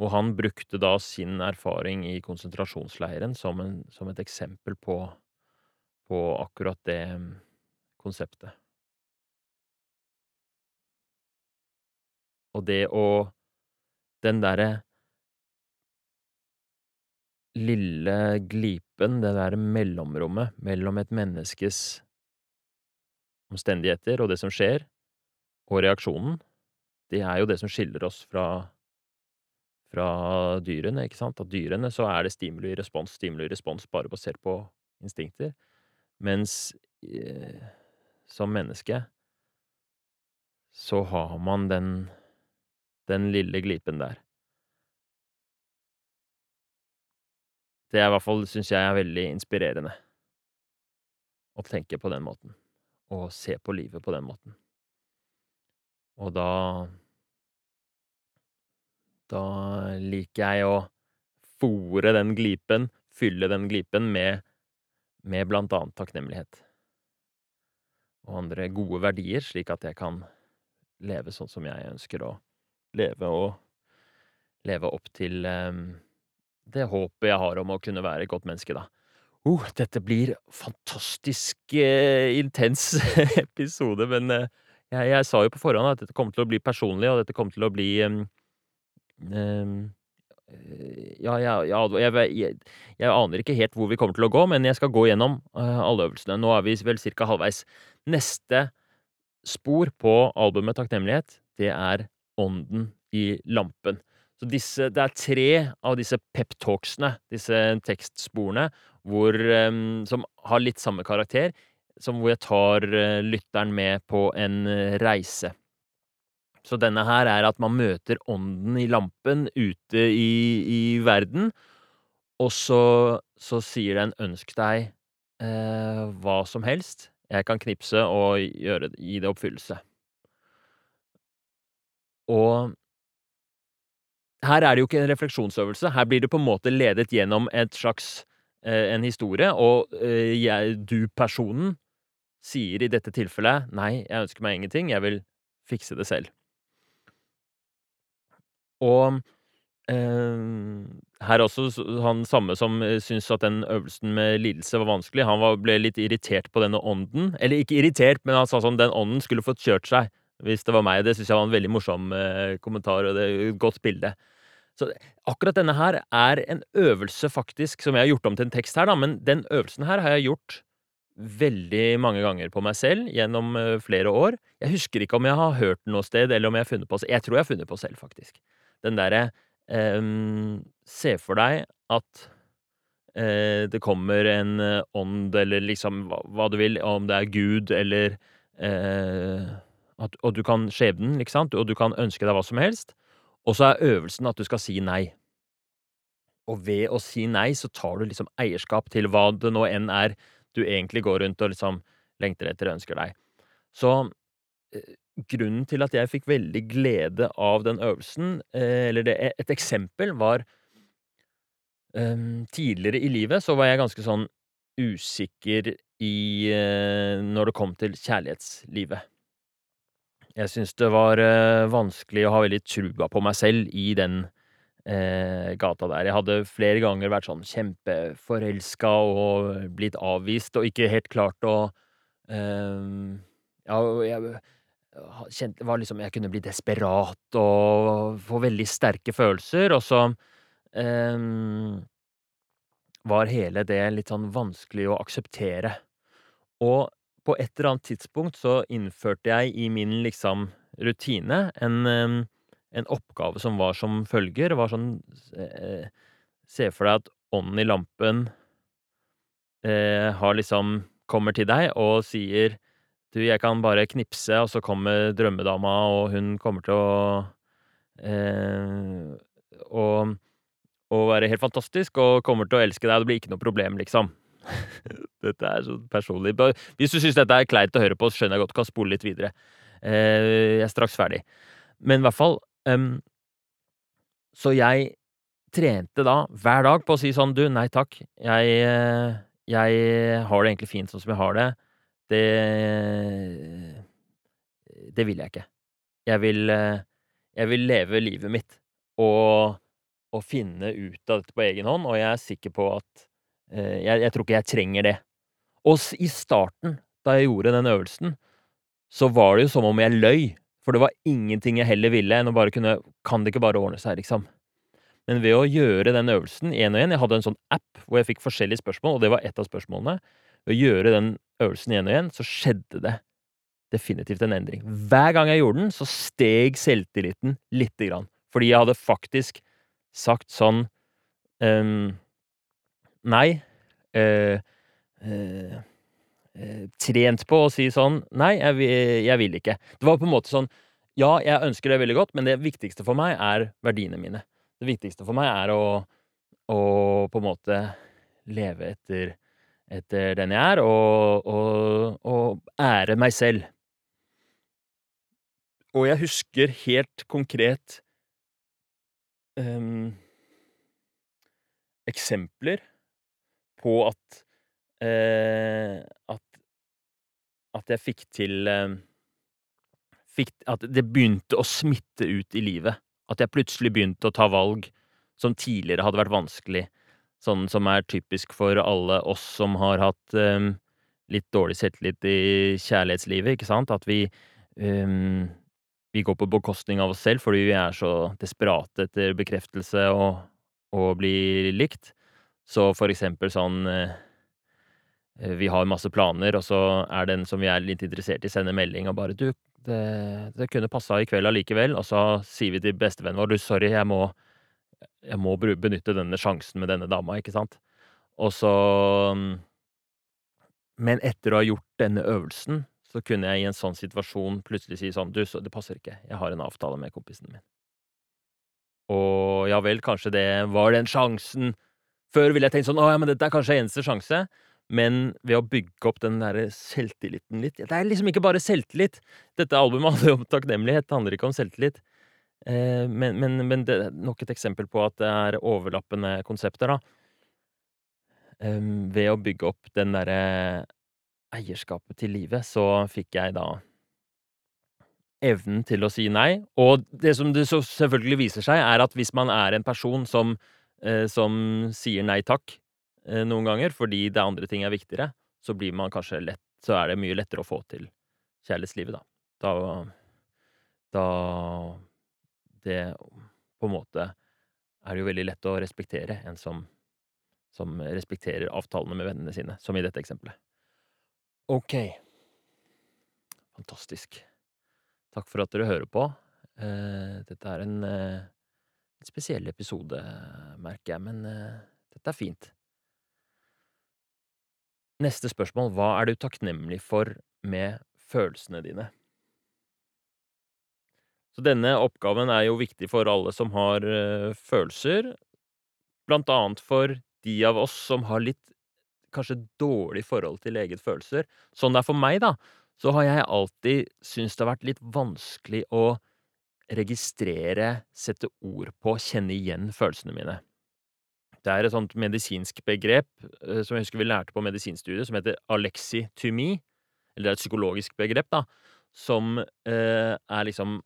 [SPEAKER 1] Og han brukte da sin erfaring i konsentrasjonsleiren som, en, som et eksempel på, på akkurat det konseptet. Og det å Den derre lille glipen, det derre mellomrommet mellom et menneskes omstendigheter og det som skjer, og reaksjonen, det er jo det som skiller oss fra fra dyrene, ikke sant? At dyrene så er det stimuli-respons, stimuli-respons bare basert på instinkter, mens eh, som menneske så har man den den lille glipen der. Det er i hvert fall, syns jeg, er veldig inspirerende. Å tenke på den måten. Og se på livet på den måten. Og da Da liker jeg å fòre den glipen, fylle den glipen, med, med blant annet takknemlighet. Og andre gode verdier, slik at jeg kan leve sånn som jeg ønsker å leve og leve opp til um, det håpet jeg har om å kunne være et godt menneske, da. Uh, dette blir fantastisk uh, intens (laughs) episode, men uh, jeg, jeg, sa jo på forhånd at dette kommer til å bli personlig, og dette kommer til å bli um, um, ja, ja, ja jeg, jeg, jeg, aner ikke helt hvor vi kommer til å gå, men jeg skal gå gjennom alle øvelsene. Nå er vi vel cirka halvveis. Neste spor på albumet Takknemlighet, det er ånden i lampen. Så disse, det er tre av disse peptalksene, disse tekstsporene, hvor, um, som har litt samme karakter, som hvor jeg tar uh, lytteren med på en uh, reise. Så denne her er at man møter ånden i lampen ute i, i verden, og så, så, sier den 'ønsk deg uh, hva som helst'. Jeg kan knipse og gjøre, gi det oppfyllelse. Og her er det jo ikke en refleksjonsøvelse. Her blir det på en måte ledet gjennom et slags eh, en historie, og eh, du-personen sier i dette tilfellet 'nei, jeg ønsker meg ingenting, jeg vil fikse det selv'. Og eh, her også han samme som syntes at den øvelsen med lidelse var vanskelig, han var, ble litt irritert på denne ånden. Eller ikke irritert, men han sa sånn den ånden skulle fått kjørt seg hvis det var meg. Det syns jeg var en veldig morsom eh, kommentar, og det er et godt bilde. Så akkurat denne her er en øvelse, faktisk, som jeg har gjort om til en tekst her, da, men den øvelsen her har jeg gjort veldig mange ganger på meg selv gjennom uh, flere år. Jeg husker ikke om jeg har hørt den noe sted, eller om jeg har funnet på Jeg tror jeg har funnet på selv, faktisk. Den derre um, Se for deg at uh, det kommer en uh, ånd, eller liksom hva, hva, du vil, om det er Gud eller at, og du kan skjebnen, ikke sant, og du kan ønske deg hva som helst. Og så er øvelsen at du skal si nei. Og ved å si nei, så tar du liksom eierskap til hva det nå enn er du egentlig går rundt og liksom lengter etter og ønsker deg. Så eh, grunnen til at jeg fikk veldig glede av den øvelsen, eh, eller det, et eksempel, var um, Tidligere i livet så var jeg ganske sånn usikker i uh, Når det kom til kjærlighetslivet. Jeg syns det var eh, vanskelig å ha veldig trua på meg selv i den eh, gata der. Jeg hadde flere ganger vært sånn kjempeforelska og blitt avvist og ikke helt klart å eh, Ja, jeg kjente var liksom Jeg kunne bli desperat og få veldig sterke følelser, og så eh, var hele det litt sånn vanskelig å akseptere. Og på et eller annet tidspunkt så innførte jeg i min liksom rutine en, en oppgave som var som følger. Det var sånn eh, Se for deg at ånden i lampen eh, har liksom kommer til deg og sier du, jeg kan bare knipse, og så kommer drømmedama, og hun kommer til å eh, og, og være helt fantastisk, og kommer til å elske deg, det blir ikke noe problem, liksom. (laughs) dette er så personlig. Hvis du syns dette er kleint å høre på, skjønner jeg godt du kan spole litt videre. Eh, jeg er straks ferdig. Men i hvert fall um, Så jeg trente da hver dag på å si sånn Du, nei takk. Jeg, eh, jeg har det egentlig fint sånn som jeg har det. Det Det vil jeg ikke. Jeg vil eh, Jeg vil leve livet mitt og, og finne ut av dette på egen hånd, og jeg er sikker på at jeg, jeg tror ikke jeg trenger det. Og i starten, da jeg gjorde den øvelsen, så var det jo som om jeg løy. For det var ingenting jeg heller ville enn å bare kunne Kan det ikke bare ordne seg, liksom? Men ved å gjøre den øvelsen én og én Jeg hadde en sånn app hvor jeg fikk forskjellige spørsmål, og det var ett av spørsmålene. Ved å gjøre den øvelsen én og én, så skjedde det definitivt en endring. Hver gang jeg gjorde den, så steg selvtilliten lite grann. Fordi jeg hadde faktisk sagt sånn um, Nei. Eh, uh, uh, trent på å si sånn Nei, jeg, jeg vil ikke. Det var på en måte sånn Ja, jeg ønsker det veldig godt, men det viktigste for meg er verdiene mine. Det viktigste for meg er å, å på en måte leve etter, etter den jeg er, og, og, og, ære meg selv. Og jeg husker helt konkret um, eksempler på at eh, at at jeg fikk til eh, fikk, At det begynte å smitte ut i livet. At jeg plutselig begynte å ta valg som tidligere hadde vært vanskelig. Sånn som er typisk for alle oss som har hatt eh, litt dårlig selvtillit i kjærlighetslivet, ikke sant? At vi um, vi går på bekostning av oss selv fordi vi er så desperate etter bekreftelse og, og bli likt. Så for eksempel sånn uh, Vi har masse planer, og så er den som vi er litt interessert i, sender melding og bare 'Du, det, det kunne passa i kveld allikevel. Og så sier vi til bestevennen vår du, sorry, jeg må, jeg må benytte denne sjansen med denne dama, ikke sant? Og så Men etter å ha gjort denne øvelsen, så kunne jeg i en sånn situasjon plutselig si sånn Du, det passer ikke. Jeg har en avtale med kompisen min. Og ja vel, kanskje det var den sjansen. Før ville jeg tenkt sånn Å ja, men dette er kanskje eneste sjanse. Men ved å bygge opp den der selvtilliten litt Det er liksom ikke bare selvtillit. Dette albumet handler om takknemlighet, det handler ikke om selvtillit. Eh, men, men, men det er nok et eksempel på at det er overlappende konsepter, da. Ved å bygge opp den derre eierskapet til livet, så fikk jeg da evnen til å si nei. Og det som det selvfølgelig viser seg, er at hvis man er en person som, eh, som sier nei takk, Eh, noen ganger, fordi det andre ting er viktigere, så blir man kanskje lett Så er det mye lettere å få til kjærlighetslivet, da. Da Da Det på en måte er det jo veldig lett å respektere en som som respekterer avtalene med vennene sine, som i dette eksempelet. Ok. Fantastisk. Takk for at dere hører på. Eh, dette er en, eh, spesiell episode, merker jeg, men dette er fint. Neste spørsmål, hva er du takknemlig for med følelsene dine? Så denne oppgaven er jo viktig for alle som har uh, følelser, blant annet for de av oss som har litt kanskje dårlig forhold til eget følelser. Sånn det er for meg, da, så har jeg alltid syntes det har vært litt vanskelig å registrere, sette ord på, kjenne igjen følelsene mine. Det er et sånt medisinsk begrep eh, som jeg husker vi lærte på medisinstudiet, som heter alexithymi. Eller det er et psykologisk begrep, da, som eh, er liksom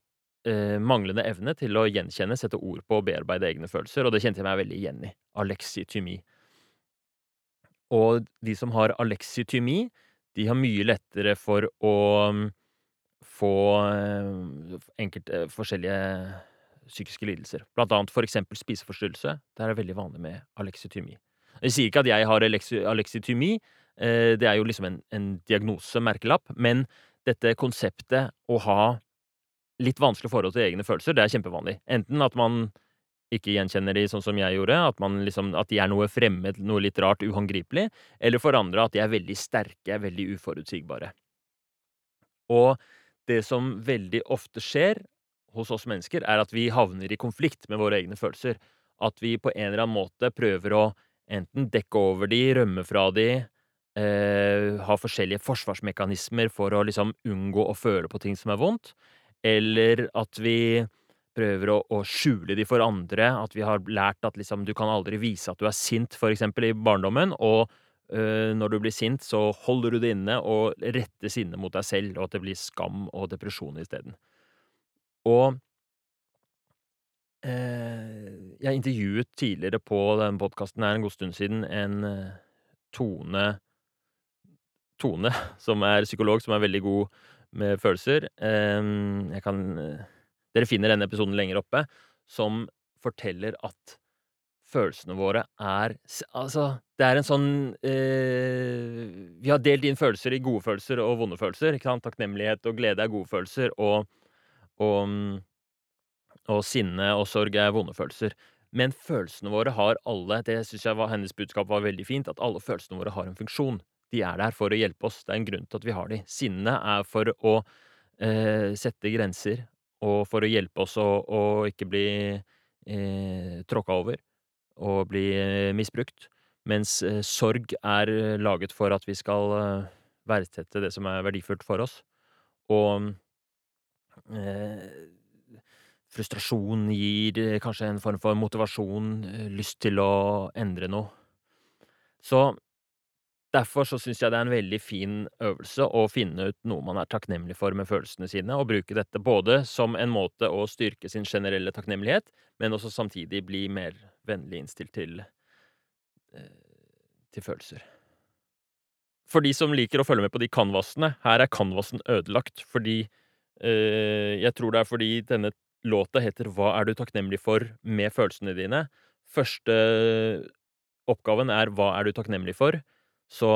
[SPEAKER 1] eh, manglende evne til å gjenkjenne, sette ord på og bearbeide egne følelser, og det kjente jeg meg veldig igjen i. Alexithymi. Og de som har alexithymi, de har mye lettere for å mm, få eh, enkelte forskjellige psykiske lidelser, blant annet for eksempel spiseforstyrrelse. Det er veldig vanlig med aleksytymi. Jeg sier ikke at jeg har aleksytymi, eh, det er jo liksom en, en diagnose, merkelapp, men dette konseptet å ha litt vanskelig forhold til egne følelser, det er kjempevanlig. Enten at man ikke gjenkjenner de sånn som jeg gjorde, at, liksom, at de er noe fremmed, noe litt rart, uhåndgripelig, eller for andre at de er veldig sterke, veldig uforutsigbare. Og det som veldig ofte skjer hos oss mennesker, er at vi havner i konflikt med våre egne følelser. At vi på en eller annen måte prøver å enten dekke over de, rømme fra de, eh, ha forskjellige forsvarsmekanismer for å liksom unngå å føle på ting som er vondt, eller at vi prøver å, å skjule de for andre. At vi har lært at liksom, du kan aldri vise at du er sint, for eksempel, i barndommen. Og når du blir sint, så holder du det inne og retter sinnet mot deg selv, og at det blir skam og depresjon isteden. Og eh, jeg intervjuet tidligere på den podkasten her en god stund siden en øh, Tone Tone, (laughs) som er psykolog, som er veldig god med følelser. jeg kan dere finner denne episoden lenger oppe, som forteller at følelsene våre er Altså, det er en sånn eh, Vi har delt inn følelser i gode følelser og vonde følelser. ikke sant? Takknemlighet og glede er gode følelser, og, og, og sinne og sorg er vonde følelser. Men følelsene våre har alle Det syns jeg var hennes budskap var veldig fint, at alle følelsene våre har en funksjon. De er der for å hjelpe oss. Det er en grunn til at vi har de. Sinne er for å eh, sette grenser og for å hjelpe oss å, å ikke bli eh, tråkka over og bli eh, misbrukt. Mens eh, sorg er laget for at vi skal eh, verdsette det som er verdifullt for oss. Og eh, frustrasjon gir eh, kanskje en form for motivasjon, lyst til å endre noe. Så Derfor så syns jeg det er en veldig fin øvelse å finne ut noe man er takknemlig for med følelsene sine, og bruke dette både som en måte å styrke sin generelle takknemlighet, men også samtidig bli mer vennlig innstilt til eh, til følelser. For de som liker å følge med på de canvasene, her er canvasen ødelagt fordi eh, Jeg tror det er fordi denne låta heter Hva er du takknemlig for med følelsene dine? Første oppgaven er Hva er du takknemlig for? Så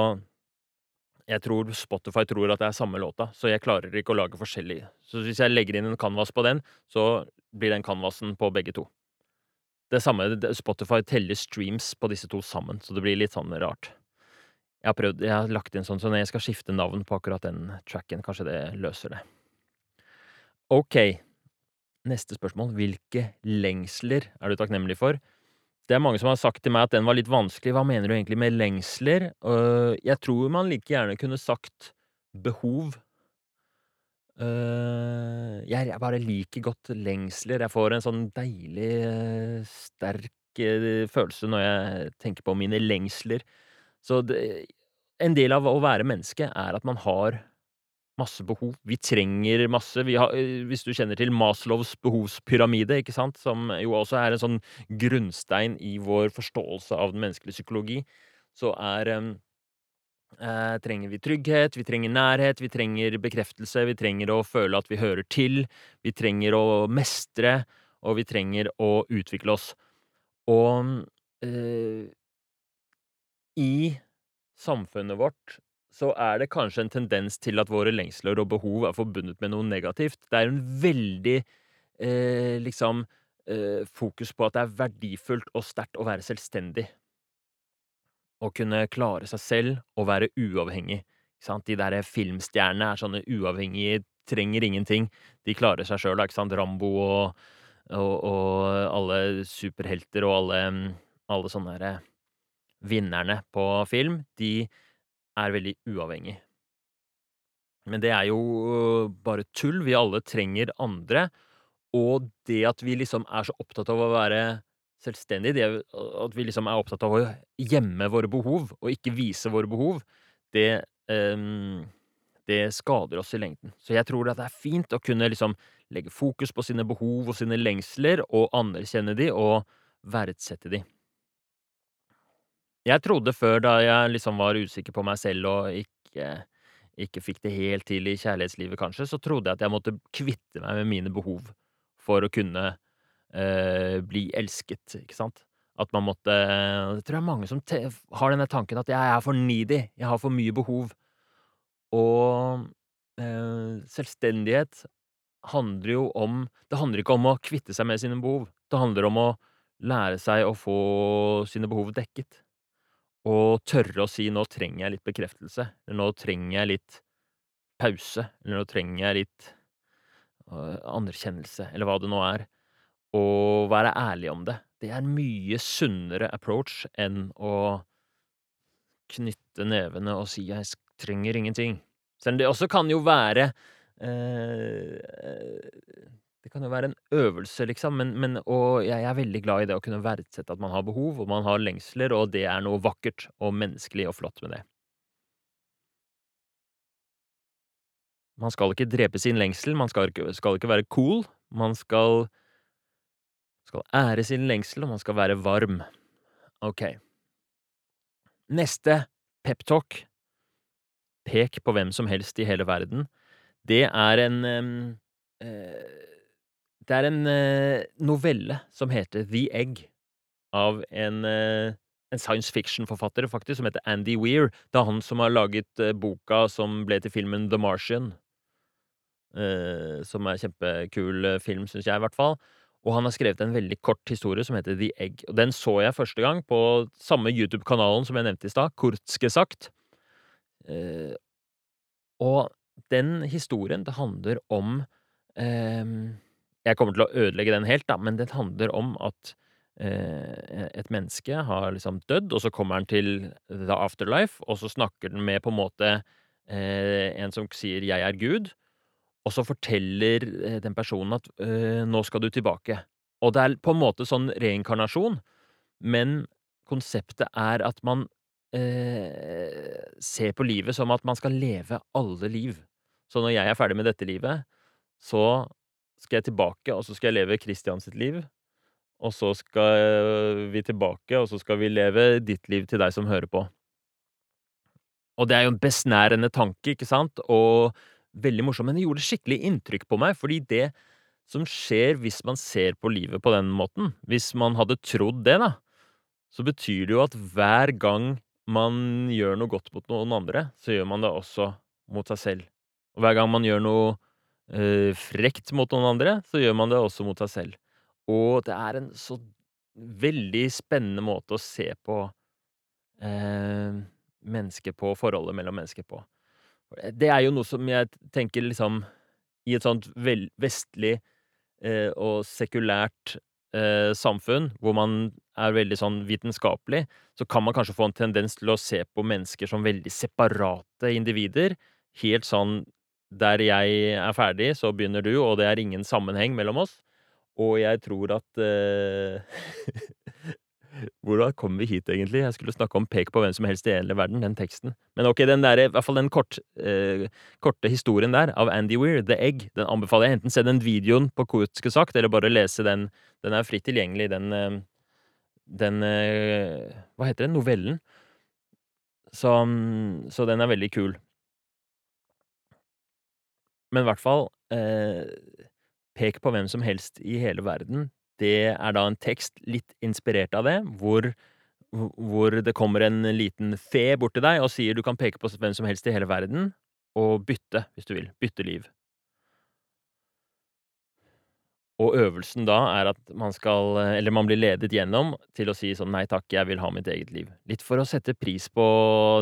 [SPEAKER 1] jeg tror Spotify tror at det er samme låta, så jeg klarer ikke å lage forskjellige. Så hvis jeg legger inn en canvas på den, så blir den canvasen på begge to. Det samme, Spotify teller streams på disse to sammen, så det blir litt sånn rart. Jeg har prøvd, jeg har lagt inn sånn, så når jeg skal skifte navn på akkurat den tracken, kanskje det løser det. Ok, neste spørsmål. Hvilke lengsler er du takknemlig for? Det er mange som har sagt til meg at den var litt vanskelig. Hva mener du egentlig med lengsler? Uh, jeg tror man like gjerne kunne sagt behov. Uh, jeg, jeg, bare liker godt lengsler. Jeg får en sånn deilig, uh, sterk følelse når jeg tenker på mine lengsler. Så det, en del av å være menneske er at man har masse behov. Vi trenger masse. Vi har, hvis du kjenner til Maslows behovspyramide, ikke sant, som jo også er en sånn grunnstein i vår forståelse av den menneskelige psykologi, så er eh, trenger vi trygghet, vi trenger nærhet, vi trenger bekreftelse, vi trenger å føle at vi hører til, vi trenger å mestre, og vi trenger å utvikle oss. Og eh, i samfunnet vårt så er det kanskje en tendens til at våre lengsler og behov er forbundet med noe negativt. Det er en veldig eh, liksom eh, fokus på at det er verdifullt og sterkt å være selvstendig. Å kunne klare seg selv og være uavhengig. De der filmstjernene er sånne uavhengige, trenger ingenting. De klarer seg sjøl, ikke sant. Rambo og, og, og, alle superhelter og alle, alle sånne vinnerne på film. De er veldig uavhengige. Men det er jo øh, bare tull. Vi alle trenger andre. Og det at vi liksom er så opptatt av å være selvstendige, det at vi liksom er opptatt av å gjemme våre behov og ikke vise våre behov, det, um, det skader oss i lengden. Så jeg tror at det er fint å kunne liksom legge fokus på sine behov og sine lengsler, og anerkjenne de og verdsette de. Jeg trodde før, da jeg liksom var usikker på meg selv og ikke, ikke fikk det helt til i kjærlighetslivet, kanskje, så trodde jeg at jeg måtte kvitte meg med mine behov for å kunne eh, bli elsket, ikke sant? At man måtte Det tror jeg er mange som har denne tanken at jeg er for needy, jeg har for mye behov. Og eh, selvstendighet handler jo om Det handler ikke om å kvitte seg med sine behov. Det handler om å lære seg å få sine behov dekket. Og tørre å si 'nå trenger jeg litt bekreftelse', eller 'nå trenger jeg litt pause', eller 'nå trenger jeg litt øh, anerkjennelse', eller hva det nå er. Og være ærlig om det. Det er en mye sunnere approach enn å knytte nevene og si 'jeg trenger ingenting'. Selv om det også kan jo være eh, Det kan jo være en øvelse, liksom, men, men Og jeg er veldig glad i det å kunne verdsette at man har behov, og man har lengsler, og det er noe vakkert og menneskelig og flott med det. Man skal ikke drepe sin lengsel, man skal ikke, skal ikke være cool. Man skal skal ære sin lengsel, og man skal være varm. Ok. Neste peptalk, pek på hvem som helst i hele verden, det er en uh, Det er en uh, novelle som heter The Egg, av en, uh, en science fiction-forfatter, faktisk, som heter Andy Weir. Det er han som har laget boka som ble til filmen The Martian. som er en kjempekul film, syns jeg, i hvert fall. Og han har skrevet en veldig kort historie som heter The Egg. Og den så jeg første gang på samme YouTube-kanalen som jeg nevnte i stad, Kurtske sagt. Eh, og den historien, det handler om eh, Jeg kommer til å ødelegge den helt, da, men det handler om at eh, et menneske har liksom dødd, og så kommer han til the afterlife, og så snakker den med på en måte eh, en som sier 'jeg er Gud'. Og så forteller eh, den personen at øh, 'nå skal du tilbake'. Og det er på en måte sånn reinkarnasjon, men konseptet er at man øh, ser på livet som at man skal leve alle liv. Så når jeg er ferdig med dette livet, så skal jeg tilbake, og så skal jeg leve Christian sitt liv. Og så skal vi tilbake, og så skal vi leve ditt liv til deg som hører på. Og det er jo en besnærende tanke, ikke sant? Og veldig morsom, men det gjorde skikkelig inntrykk på meg, fordi det som skjer hvis man ser på livet på den måten, hvis man hadde trodd det, da, så betyr det jo at hver gang man gjør noe godt mot noen andre, så gjør man det også mot seg selv. Og hver gang man gjør noe øh, frekt mot noen andre, så gjør man det også mot seg selv. Og det er en så veldig spennende måte å se på øh, mennesket på, forholdet mellom mennesker på. Det er jo noe som jeg tenker liksom I et sånt vestlig eh, og sekulært eh, samfunn, hvor man er veldig sånn vitenskapelig, så kan man kanskje få en tendens til å se på mennesker som veldig separate individer. Helt sånn der jeg er ferdig, så begynner du, og det er ingen sammenheng mellom oss. Og jeg tror at eh, (laughs) Hvordan kom vi hit, egentlig? Jeg skulle snakke om 'pek på hvem som helst i hele verden', den teksten. Men ok, den der, i hvert fall den kort, eh, korte historien der, av Andy Weir, 'The Egg', den anbefaler jeg. Enten se den videoen på Kurtske sagt, eller bare lese den. Den er fritt tilgjengelig, den eh, Den eh, Hva heter den? Novellen. Så, så, den er veldig kul. Men i hvert fall eh, Pek på hvem som helst i hele verden det er da en tekst litt inspirert av det, hvor, hvor det kommer en liten fe bort til deg og sier du kan peke på hvem som helst i hele verden, og bytte, hvis du vil. Bytte liv. Og øvelsen da er at man skal, eller man blir ledet gjennom til å si sånn nei takk, jeg vil ha mitt eget liv. Litt for å sette pris på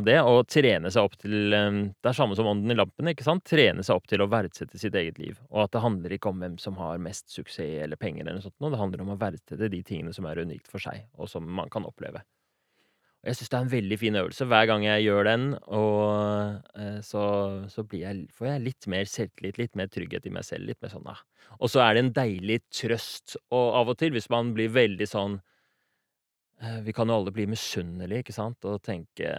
[SPEAKER 1] det, og trene seg opp til eh, Det er samme som ånden i lampen, ikke sant? Trene seg opp til å verdsette sitt eget liv. Og at det handler ikke om hvem som har mest suksess eller penger eller noe sånt, det handler om å verdsette de tingene som er unikt for seg, og som man kan oppleve. Og jeg syns det er en veldig fin øvelse. Hver gang jeg gjør den, og eh, så, så jeg, får jeg litt mer selvtillit, litt mer trygghet i meg selv. Litt mer sånn, ah. Og så er det en deilig trøst og av og til, hvis man blir veldig sånn eh, Vi kan jo alle bli misunnelige, ikke sant, og tenke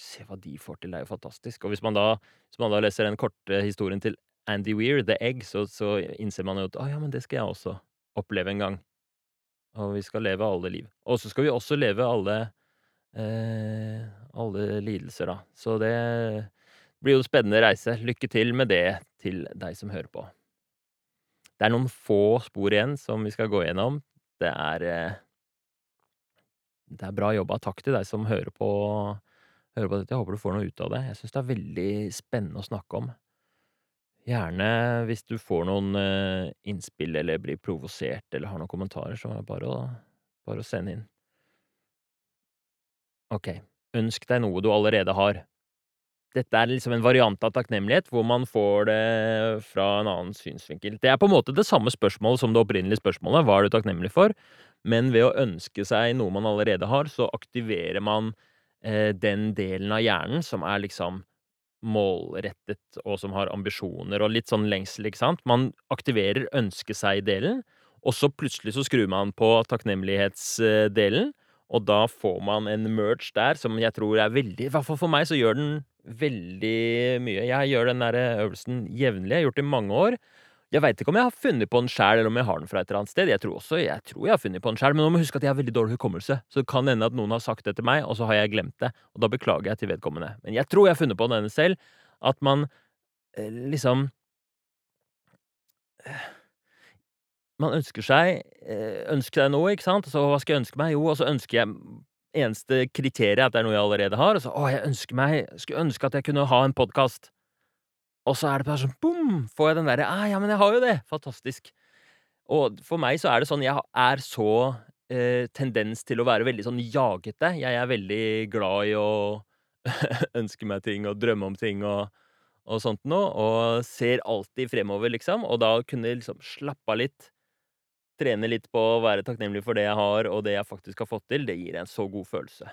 [SPEAKER 1] Se hva de får til, det er jo fantastisk. Og hvis man da, hvis man da leser den korte historien til Andy Weir, The Egg, så, så innser man jo at å ja, men det skal jeg også oppleve en gang. Og vi skal leve alle liv. Og så skal vi også leve alle eh, alle lidelser, da. Så det blir jo en spennende reise. Lykke til med det til deg som hører på. Det er noen få spor igjen som vi skal gå gjennom. Det er eh, Det er bra jobba. Takk til deg som hører på, hører på dette. Jeg håper du får noe ut av det. Jeg syns det er veldig spennende å snakke om. Gjerne hvis du får noen uh, innspill eller blir provosert eller har noen kommentarer, så er det bare å Bare å sende inn. Ok. Ønsk deg noe du allerede har. Dette er liksom en variant av takknemlighet, hvor man får det fra en annen synsvinkel. Det er på en måte det samme spørsmålet som det opprinnelige spørsmålet, hva er du takknemlig for? Men ved å ønske seg noe man allerede har, så aktiverer man eh, den delen av hjernen som er liksom målrettet, og som har ambisjoner og litt sånn lengsel, ikke sant? Man aktiverer ønske seg-delen, og så plutselig så skrur man på takknemlighetsdelen, og da får man en merge der som jeg tror er veldig I hvert fall for meg så gjør den veldig mye. Jeg gjør den der øvelsen jevnlig, jeg har gjort det i mange år. Jeg veit ikke om jeg har funnet på den sjæl, eller om jeg har den fra et eller annet sted. Jeg tror også, jeg tror jeg har funnet på den sjæl, men nå må jeg huske at jeg har veldig dårlig hukommelse. Så det kan hende at noen har sagt det til meg, og så har jeg glemt det. Og da beklager jeg til vedkommende. Men jeg tror jeg har funnet på denne selv. At man eh, liksom eh, Man ønsker seg eh, Ønsker deg noe, ikke sant? Så hva skal jeg ønske meg? Jo, og så ønsker jeg eneste kriteriet at det er noe jeg allerede har. Og så, å, jeg ønsker meg, skulle ønske at jeg kunne ha en podkast. Og så er det bare sånn bom! Får jeg den derre ah, Ja, men jeg har jo det! Fantastisk. Og for meg så er det sånn Jeg er så eh, tendens til å være veldig sånn jagete. Jeg er veldig glad i å (laughs) ønske meg ting og drømme om ting og, og sånt noe. Og ser alltid fremover, liksom. Og da kunne liksom slappe av litt trene litt på å være takknemlig for det jeg har, og det jeg faktisk har fått til, det gir en så god følelse.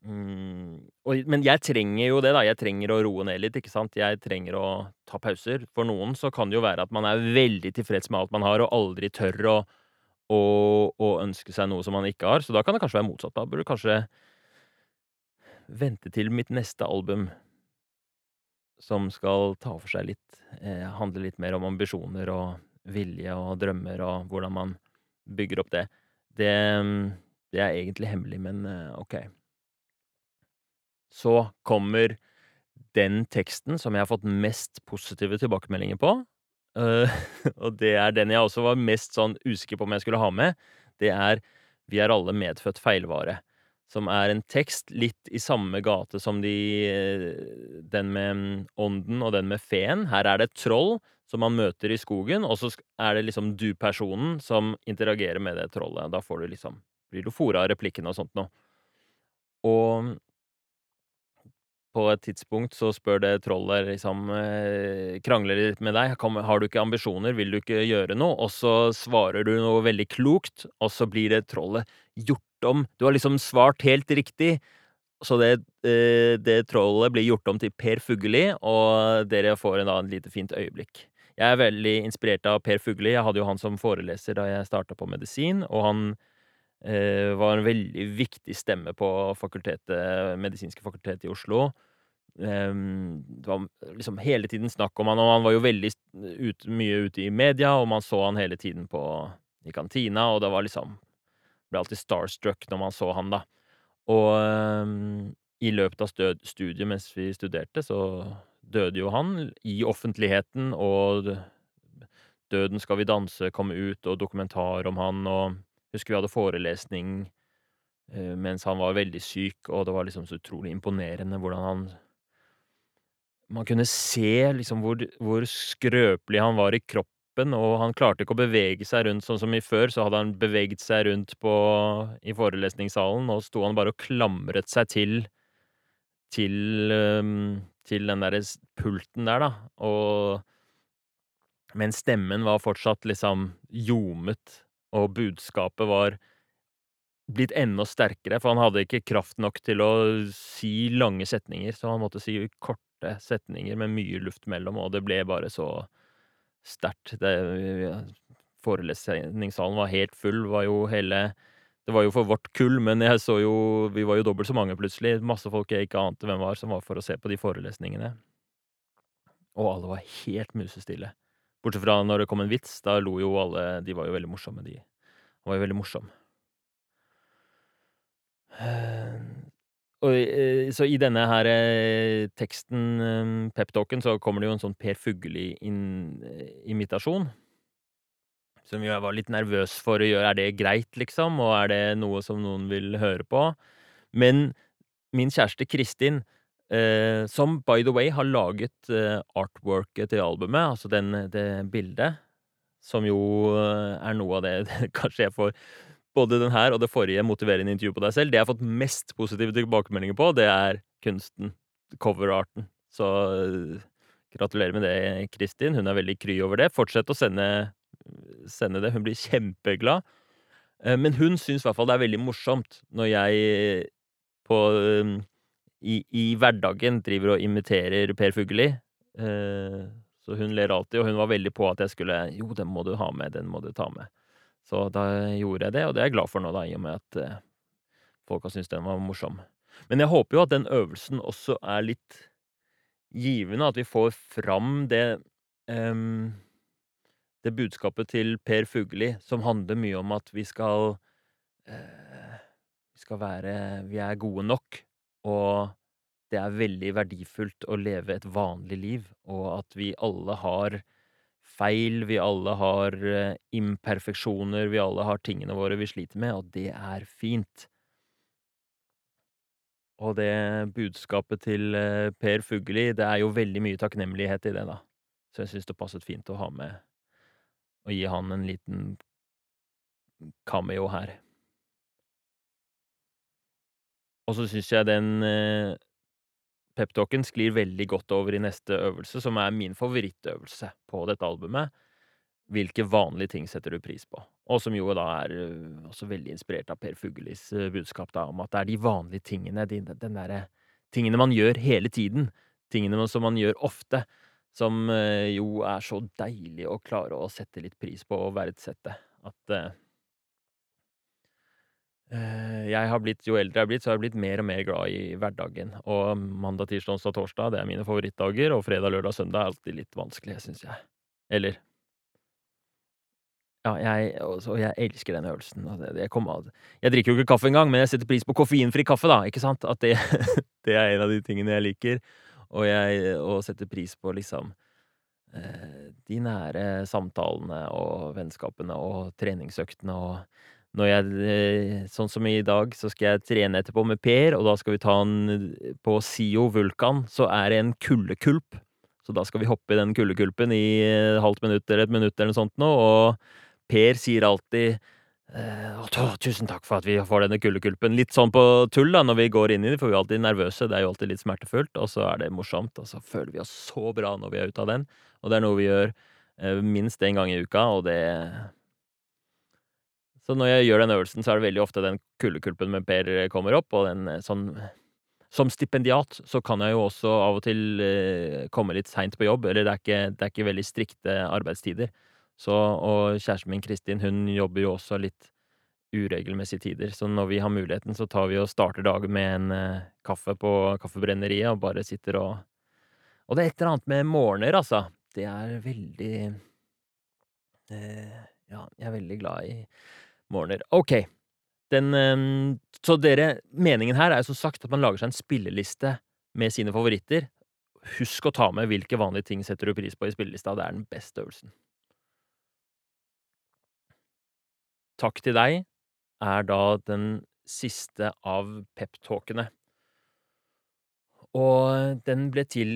[SPEAKER 1] Mm, og, men jeg trenger jo det, da. Jeg trenger å roe ned litt, ikke sant. Jeg trenger å ta pauser. For noen så kan det jo være at man er veldig tilfreds med alt man har, og aldri tør å, å, å ønske seg noe som man ikke har. Så da kan det kanskje være motsatt. Da burde du kanskje vente til mitt neste album, som skal ta for seg litt eh, Handle litt mer om ambisjoner og vilje og drømmer og hvordan man bygger opp det. Det, det er egentlig hemmelig, men eh, ok. Så kommer den teksten som jeg har fått mest positive tilbakemeldinger på. Uh, (laughs) og det er den jeg også var mest sånn usikker på om jeg skulle ha med. Det er Vi er alle medfødt feilvare. Som er en tekst litt i samme gate som de, eh, den med ånden og den med feen. Her er det et troll som man møter i skogen, og så er det liksom du-personen som interagerer med det trollet. Da får du liksom blir du fora av replikkene og sånt noe. Og på et tidspunkt så spør det trollet liksom eh, Krangler litt med deg. Har du ikke ambisjoner? Vil du ikke gjøre noe? Og så svarer du noe veldig klokt, og så blir det trollet gjort om. Du har liksom svart helt riktig. Så det, eh, det trollet blir gjort om til Per Fugelli, og dere får en, da, lite fint øyeblikk. Jeg er veldig inspirert av Per Fugli. Jeg hadde jo han som foreleser da jeg starta på medisin, og han eh, var en veldig viktig stemme på fakultetet, medisinske fakultet i Oslo. Eh, det var liksom hele tiden snakk om han, og han var jo veldig ut, mye ute i media, og man så han hele tiden på, i kantina, og det var liksom Ble alltid starstruck når man så han, da. Og eh, i løpet av studiet mens vi studerte, så døde jo han i offentligheten, og Døden skal vi danse kom ut, og dokumentar om han, og husker vi hadde forelesning eh, mens han var veldig syk, og det var liksom så utrolig imponerende hvordan han Man kunne se liksom hvor, hvor skrøpelig han var i kroppen, og han klarte ikke å bevege seg rundt sånn som i før, så hadde han beveget seg rundt på, i forelesningssalen, og sto han bare og klamret seg til til um, til den derre pulten der, da, og Men stemmen var fortsatt liksom ljomet, og budskapet var blitt enda sterkere, for han hadde ikke kraft nok til å si lange setninger, så han måtte si korte setninger med mye luft mellom, og det ble bare så sterkt. Forelesningssalen var helt full, var jo hele det var jo for vårt kull, men jeg så jo Vi var jo dobbelt så mange, plutselig. Masse folk jeg ikke ante hvem var, som var for å se på de forelesningene. Og alle var helt musestille. Bortsett fra når det kom en vits. Da lo jo alle De var jo veldig morsomme, de. Han var jo veldig morsom. Og, eh, så i denne her eh, teksten, eh, peptalken, så kommer det jo en sånn Per Fugelli-imitasjon. Som jeg var litt nervøs for å gjøre. Er det greit, liksom? Og er det noe som noen vil høre på? Men min kjæreste Kristin, eh, som by the way har laget eh, artworket til albumet, altså den, det bildet som jo er noe av det (laughs) kanskje jeg får både den her og det forrige motiverende intervjuet på deg selv, det jeg har fått mest positive tilbakemeldinger på, det er kunsten. Coverarten. Så gratulerer med det, Kristin. Hun er veldig kry over det. Fortsett å sende, sende det. Hun blir kjempeglad. Men hun syns i hvert fall det er veldig morsomt når jeg på i, i hverdagen driver og imiterer Per Fugelli. Så hun ler alltid, og hun var veldig på at jeg skulle Jo, den må du ha med, den må du ta med. Så da gjorde jeg det, og det er jeg glad for nå, da, i og med at eh, folk har syntes den var morsom. Men jeg håper jo at den øvelsen også er litt givende, at vi får fram det um, Det budskapet til Per Fugelli som handler mye om at vi skal eh, Vi skal være Vi er gode nok, og det er veldig verdifullt å leve et vanlig liv, og at vi alle har feil, vi alle har eh, imperfeksjoner, vi alle har tingene våre vi sliter med, og det er fint. Og det budskapet til eh, Per Fugelli, det er jo veldig mye takknemlighet i det, da. Så jeg syns det passet fint å ha med og gi han en liten cameo her. Og så syns jeg den eh, peptalken sklir veldig godt over i neste øvelse, som er min favorittøvelse på dette albumet. Hvilke vanlige ting setter du pris på? Og som jo da er øh, også veldig inspirert av Per Fugellis øh, budskap da, om at det er de vanlige tingene, de, den derre tingene man gjør hele tiden, tingene som man gjør ofte, som øh, jo er så deilig å klare å sette litt pris på og verdsette. At uh, jeg har blitt, Jo eldre jeg har blitt, så har jeg blitt mer og mer glad i hverdagen. Og mandag, tirsdag, onsdag, torsdag det er mine favorittdager. Og fredag, lørdag, søndag er alltid litt vanskelig, syns jeg. Eller Ja, jeg, også, jeg elsker den øvelsen. Det, det jeg drikker jo ikke kaffe engang, men jeg setter pris på koffeinfri kaffe, da. Ikke sant? At det, (laughs) det er en av de tingene jeg liker. Og jeg og setter pris på liksom eh, de nære samtalene og vennskapene og treningsøktene og når jeg eh, Sånn som i dag, så skal jeg trene etterpå med Per, og da skal vi ta han på Sio Vulkan. Så er det en kuldekulp. Så da skal vi hoppe i den kuldekulpen i et halvt minutt eller et minutt eller noe sånt nå, og Per sier alltid eh, tusen takk for at vi får denne kuldekulpen. Litt sånn på tull da, når vi går inn i det, for vi er alltid nervøse. Det er jo alltid litt smertefullt, og så er det morsomt, og så føler vi oss så bra når vi er ute av den. Og det er noe vi gjør uh, minst én gang i uka, og det så når jeg gjør den øvelsen, så er det veldig ofte den kuldekulpen med Per kommer opp, og den eh, sånn Som stipendiat så kan jeg jo også av og til uh, komme litt seint på jobb, eller det er ikke, det er ikke veldig strikte arbeidstider. Så, og kjæresten min Kristin, hun jobber jo også litt uregelmessige tider, så når vi har muligheten, så tar vi og starter dagen med en eh, kaffe på Kaffebrenneriet og bare sitter og Og det er et eller annet med morgener, altså. Det er veldig eh, Ja, jeg er veldig glad i morgener. Ok. Den, ehm, så dere, meningen her er jo som sagt at man lager seg en spilleliste med sine favoritter. Husk å ta med hvilke vanlige ting setter du pris på i spillelista. Det er den beste øvelsen. Takk til deg er da den siste av peptalkene. Og den ble til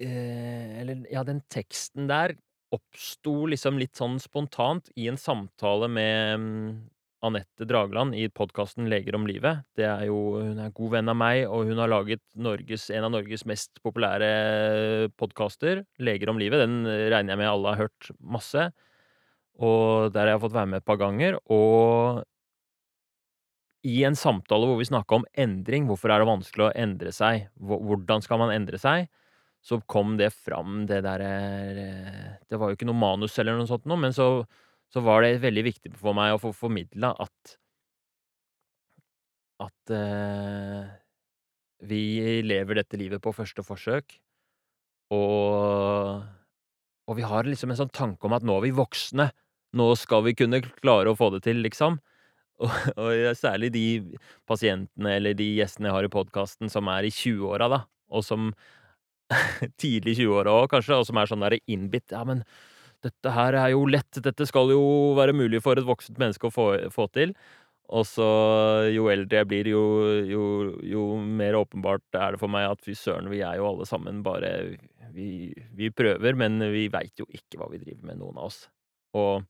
[SPEAKER 1] eh, Eller, ja, den teksten der oppsto liksom litt sånn spontant i en samtale med mm, Anette Dragland i podkasten Leger om livet. Det er jo, hun er god venn av meg, og hun har laget Norges, en av Norges mest populære podkaster, Leger om livet. Den regner jeg med alle har hørt masse. Og der har jeg fått være med et par ganger. Og i en samtale hvor vi snakka om endring, hvorfor er det vanskelig å endre seg, hvordan skal man endre seg, så kom det fram, det derre eh, Det var jo ikke noe manus eller noe sånt men så, så var det veldig viktig for meg å få formidla at At uh, vi lever dette livet på første forsøk, og Og vi har liksom en sånn tanke om at nå er vi voksne. Nå skal vi kunne klare å få det til, liksom. (laughs) Og, og særlig de pasientene eller de gjestene jeg har i podkasten som er i 20-åra, da, og som (laughs) tidlig 20-åra òg, kanskje, og som er sånn derre innbitt. Ja, men dette her er jo lett, dette skal jo være mulig for et voksent menneske å få, få til. Og så, jo eldre jeg blir, jo, jo, jo, mer åpenbart er det for meg at fy søren, vi er jo alle sammen bare Vi, vi prøver, men vi veit jo ikke hva vi driver med, noen av oss. Og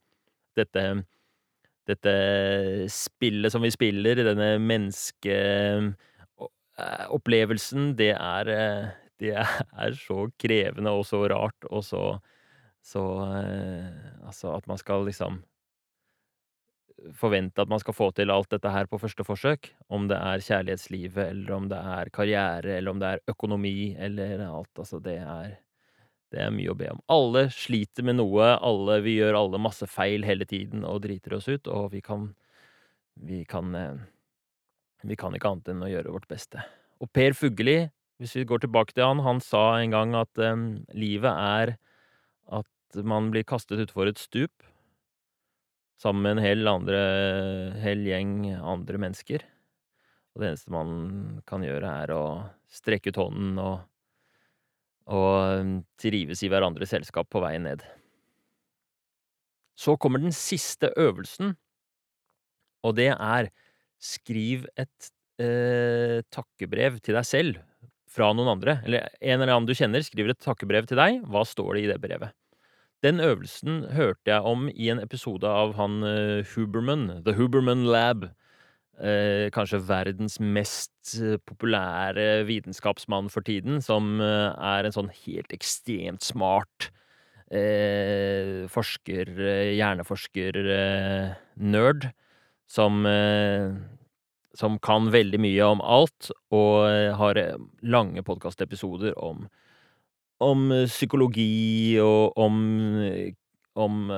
[SPEAKER 1] dette dette spillet som vi spiller, denne menneskeopplevelsen, det er det er så krevende og så rart og så så Altså, at man skal liksom forvente at man skal få til alt dette her på første forsøk. Om det er kjærlighetslivet, eller om det er karriere, eller om det er økonomi, eller alt. Altså, det er det er mye å be om. Alle sliter med noe, alle vi gjør alle masse feil hele tiden og driter oss ut, og vi kan vi kan vi kan ikke annet enn å gjøre vårt beste. Og Per Fugelli, hvis vi går tilbake til han, han sa en gang at livet er at man blir kastet utfor et stup sammen med en hel andre hel gjeng andre mennesker. Og det eneste man kan gjøre, er å strekke ut hånden og og trives i hverandres selskap på veien ned. Så kommer den siste øvelsen, og det er skriv et eh, takkebrev til deg selv fra noen andre. Eller en eller annen du kjenner, skriver et takkebrev til deg. Hva står det i det brevet? Den øvelsen hørte jeg om i en episode av han uh, Huberman, The Huberman Lab. Eh, kanskje verdens mest populære vitenskapsmann for tiden, som er en sånn helt ekstremt smart eh, forsker, hjerneforsker-nerd, som som kan veldig mye om alt, og har lange podkastepisoder om om psykologi og om om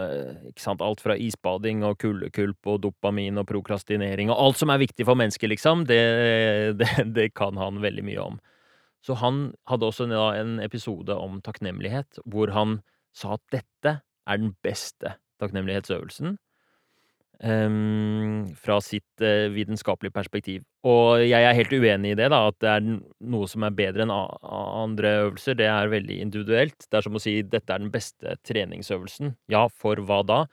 [SPEAKER 1] ikke sant, alt fra isbading og kuldekulp og dopamin og prokrastinering og alt som er viktig for mennesket, liksom, det, (laughs) det, det kan han veldig mye om. Så han hadde også en episode om takknemlighet, hvor han sa at dette er den beste takknemlighetsøvelsen um, fra sitt uh, vitenskapelige perspektiv. Og jeg er helt uenig i det, da, at det er noe som er bedre enn andre øvelser. Det er veldig individuelt. Det er som å si dette er den beste treningsøvelsen. Ja, for hva da?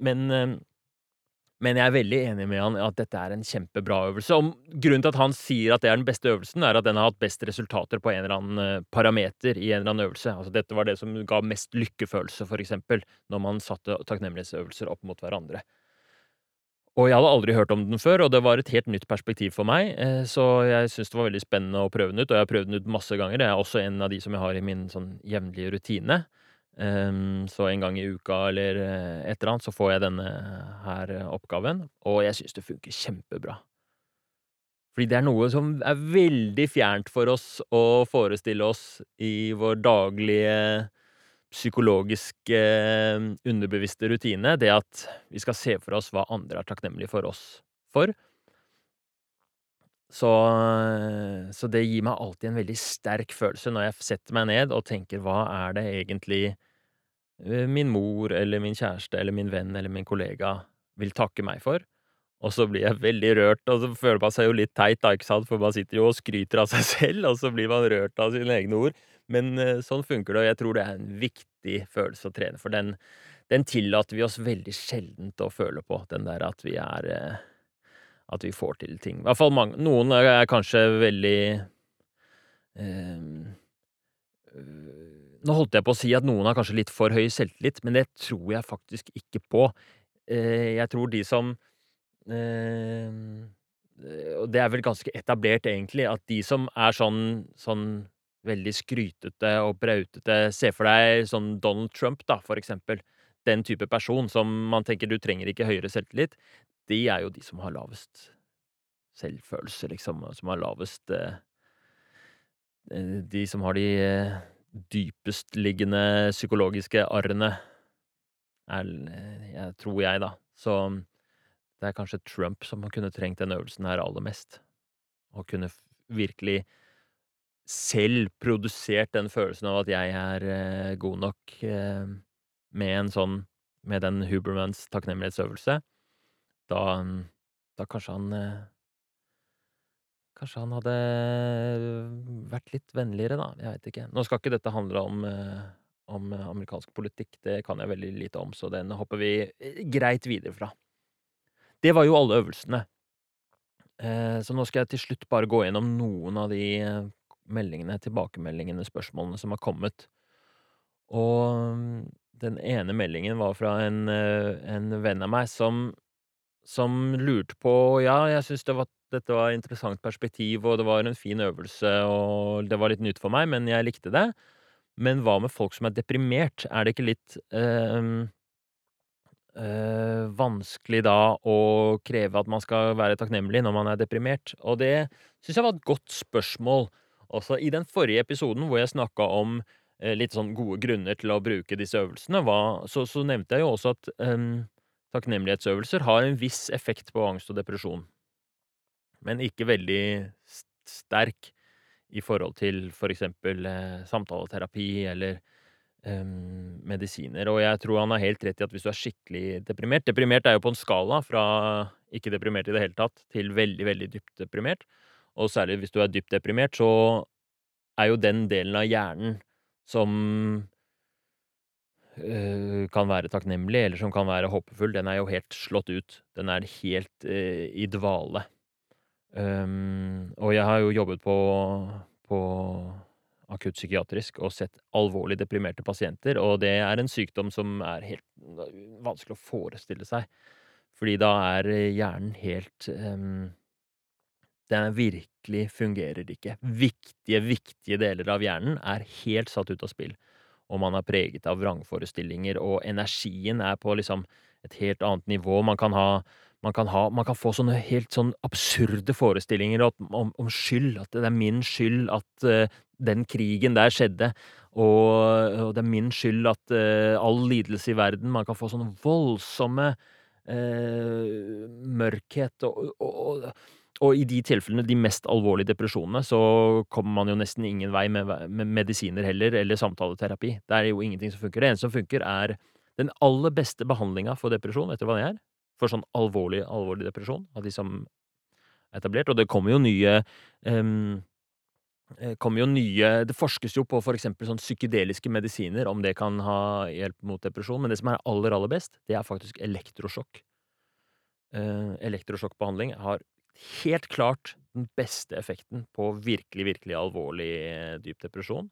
[SPEAKER 1] Men um, men jeg er veldig enig med han at dette er en kjempebra øvelse. Og grunnen til at han sier at det er den beste øvelsen, er at den har hatt best resultater på en eller annen parameter i en eller annen øvelse. Altså dette var det som ga mest lykkefølelse, for eksempel, når man satte takknemlighetsøvelser opp mot hverandre. Og jeg hadde aldri hørt om den før, og det var et helt nytt perspektiv for meg, eh, så jeg syntes det var veldig spennende å prøve den ut, og jeg har prøvd den ut masse ganger. Det er også en av de som jeg har i min sånn jevnlige rutine. Um, så en gang i uka eller eh, et eller annet så får jeg denne her oppgaven, og jeg syns det funker kjempebra. Fordi det er noe som er veldig fjernt for oss å forestille oss i vår daglige psykologiske eh, underbevisste rutine, det at vi skal se for oss hva andre er takknemlige for oss for. Så, så det gir meg alltid en veldig sterk følelse når jeg setter meg ned og tenker hva er det egentlig eh, min mor eller min kjæreste eller min venn eller min kollega vil takke meg for? Og så blir jeg veldig rørt, og så føler man seg jo litt teit, da, ikke sant, for man sitter jo og skryter av seg (laughs) selv, og så blir man rørt av sine egne ord. Men uh, sånn funker det, og jeg tror det er en viktig følelse å trene, for den, den tillater vi oss veldig sjeldent å føle på, den der at vi er uh, At vi får til ting. I hvert fall mange. Noen er kanskje veldig eh, Nå holdt jeg på å si at noen har kanskje litt for høy selvtillit, men det tror jeg faktisk ikke på. jeg tror de som og det er vel ganske etablert, egentlig, at de som er sånn, sånn veldig skrytete og brautete Se for deg sånn Donald Trump, da, for eksempel. Den type person som man tenker du trenger ikke høyere selvtillit. De er jo de som har lavest selvfølelse, liksom. Som har lavest eh, eh De som har de eh, dypestliggende psykologiske arrene, jeg, tror jeg, da. Så det er kanskje Trump som kunne trengt den øvelsen her aller mest. Og kunne virkelig selv produsert den følelsen av at jeg er eh, god nok eh, med en sånn Med den Hubermans takknemlighetsøvelse, da, da kanskje han eh, Kanskje han hadde vært litt vennligere, da. Jeg veit ikke. Nå skal ikke dette handle om, eh, om amerikansk politikk, det kan jeg veldig lite om, så den hopper vi eh, greit videre fra. Det var jo alle øvelsene. Eh, så nå skal jeg til slutt bare gå gjennom noen av de meldingene, tilbakemeldingene, spørsmålene som har kommet. Og den ene meldingen var fra en, en venn av meg som som lurte på Ja, jeg syns det dette var interessant perspektiv, og det var en fin øvelse, og det var litt nytt for meg, men jeg likte det. Men hva med folk som er deprimert? Er det ikke litt øh, øh, vanskelig da å kreve at man skal være takknemlig når man er deprimert? Og det syns jeg var et godt spørsmål. Også i den forrige episoden hvor jeg snakka om eh, litt sånn gode grunner til å bruke disse øvelsene, var, så, så, nevnte jeg jo også at um, takknemlighetsøvelser har en viss effekt på angst og depresjon. Men ikke veldig sterk i forhold til for eksempel eh, samtaleterapi eller eh, medisiner. Og jeg tror han har helt rett i at hvis du er skikkelig deprimert Deprimert er jo på en skala fra ikke deprimert i det hele tatt til veldig, veldig dypt deprimert. Og særlig hvis du er dypt deprimert, så er jo den delen av hjernen som øh, kan være takknemlig, eller som kan være håpefull, den er jo helt slått ut. Den er helt øh, i dvale. Um, og jeg har jo jobbet på, på akuttpsykiatrisk og sett alvorlig deprimerte pasienter, og det er en sykdom som er helt vanskelig å forestille seg. Fordi da er hjernen helt um, Den virkelig fungerer ikke. Viktige, viktige deler av hjernen er helt satt ut av spill. Og man er preget av vrangforestillinger, og energien er på liksom et helt annet nivå. Man kan ha man kan, ha, man kan få sånne helt sånn absurde forestillinger om, om, skyld. At det er min skyld at uh, den krigen der skjedde. Og, og, det er min skyld at uh, all lidelse i verden Man kan få sånne voldsomme uh, mørkhet. Og, og, og, i de tilfellene, de mest alvorlige depresjonene, så kommer man jo nesten ingen vei med, med medisiner heller, eller samtaleterapi. Det er jo ingenting som funker. Det eneste som funker, er den aller beste behandlinga for depresjon, vet du hva det er? for sånn alvorlig, alvorlig depresjon av de som er etablert. Og det kommer jo nye um, kommer jo nye Det forskes jo på f.eks. sånn psykedeliske medisiner, om det kan ha hjelp mot depresjon. Men det som er aller, aller best, det er faktisk elektrosjokk. Uh, elektrosjokkbehandling har helt klart den beste effekten på virkelig, virkelig alvorlig uh, dyp depresjon.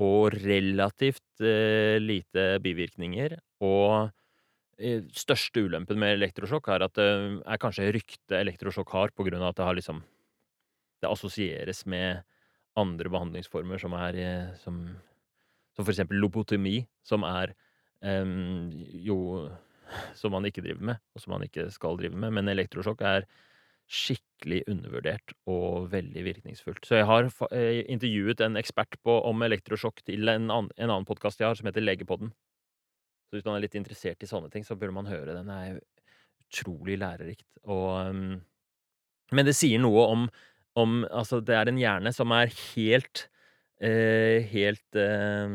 [SPEAKER 1] Og relativt eh, lite bivirkninger. Og største ulempen med elektrosjokk er at det er kanskje ryktet elektrosjokk har, på grunn av at det har liksom Det assosieres med andre behandlingsformer som er eh, som, som for eksempel lobotomi, som er jo Som man ikke driver med, og som man ikke skal drive med. Men elektrosjokk er skikkelig undervurdert og veldig virkningsfullt. Så jeg har eh, intervjuet en ekspert på, om elektrosjokk til en annen, en annen podkast jeg har, som heter Legepodden. Så hvis man er litt interessert i sånne ting, så burde man høre den. Det er utrolig lærerikt. Og, um, men det sier noe om, om, Altså, det er en hjerne som er helt eh, Helt eh,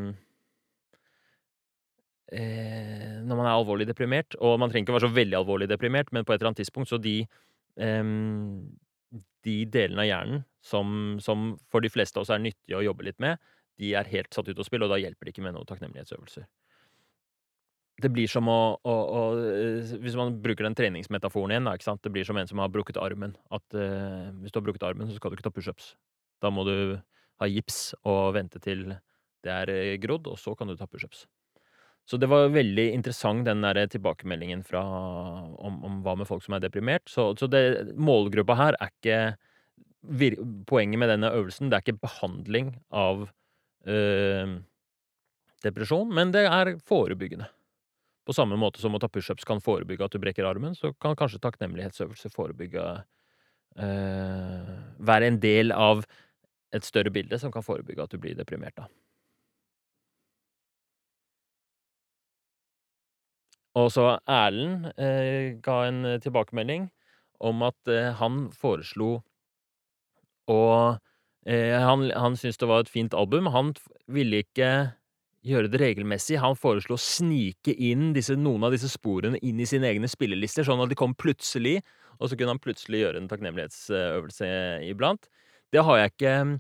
[SPEAKER 1] eh, Når man er alvorlig deprimert, og man trenger ikke være så veldig alvorlig deprimert, men på et eller annet tidspunkt, så de De delene av hjernen som, som for de fleste av oss er nyttige å jobbe litt med, de er helt satt ut av spill, og da hjelper det ikke med noen takknemlighetsøvelser det blir som å, å, å, Hvis man bruker den treningsmetaforen igjen, da? Det blir som en som har brukket armen. At uh, hvis du har brukket armen, så skal du ikke ta pushups. Da må du ha gips og vente til det er eh, grodd, og så kan du ta pushups. Så det var veldig interessant, den der tilbakemeldingen fra, om, om, hva med folk som er deprimert. Så, så det, målgruppa her er ikke Poenget med denne øvelsen, det er ikke behandling av øh, depresjon, men det er forebyggende. På samme måte som å ta pushups kan forebygge at du brekker armen, så kan kanskje takknemlighetsøvelse forebygge øh, Være en del av et større bilde som kan forebygge at du blir deprimert, da. Og så Erlend eh, ga en tilbakemelding om at eh, han foreslo å eh, Han, han syntes det var et fint album. Han ville ikke gjøre det regelmessig. Han foreslo å snike inn disse, noen av disse sporene inn i sine egne spillelister, sånn at de kom plutselig, og så kunne han plutselig gjøre en takknemlighetsøvelse iblant. Det har jeg ikke mm,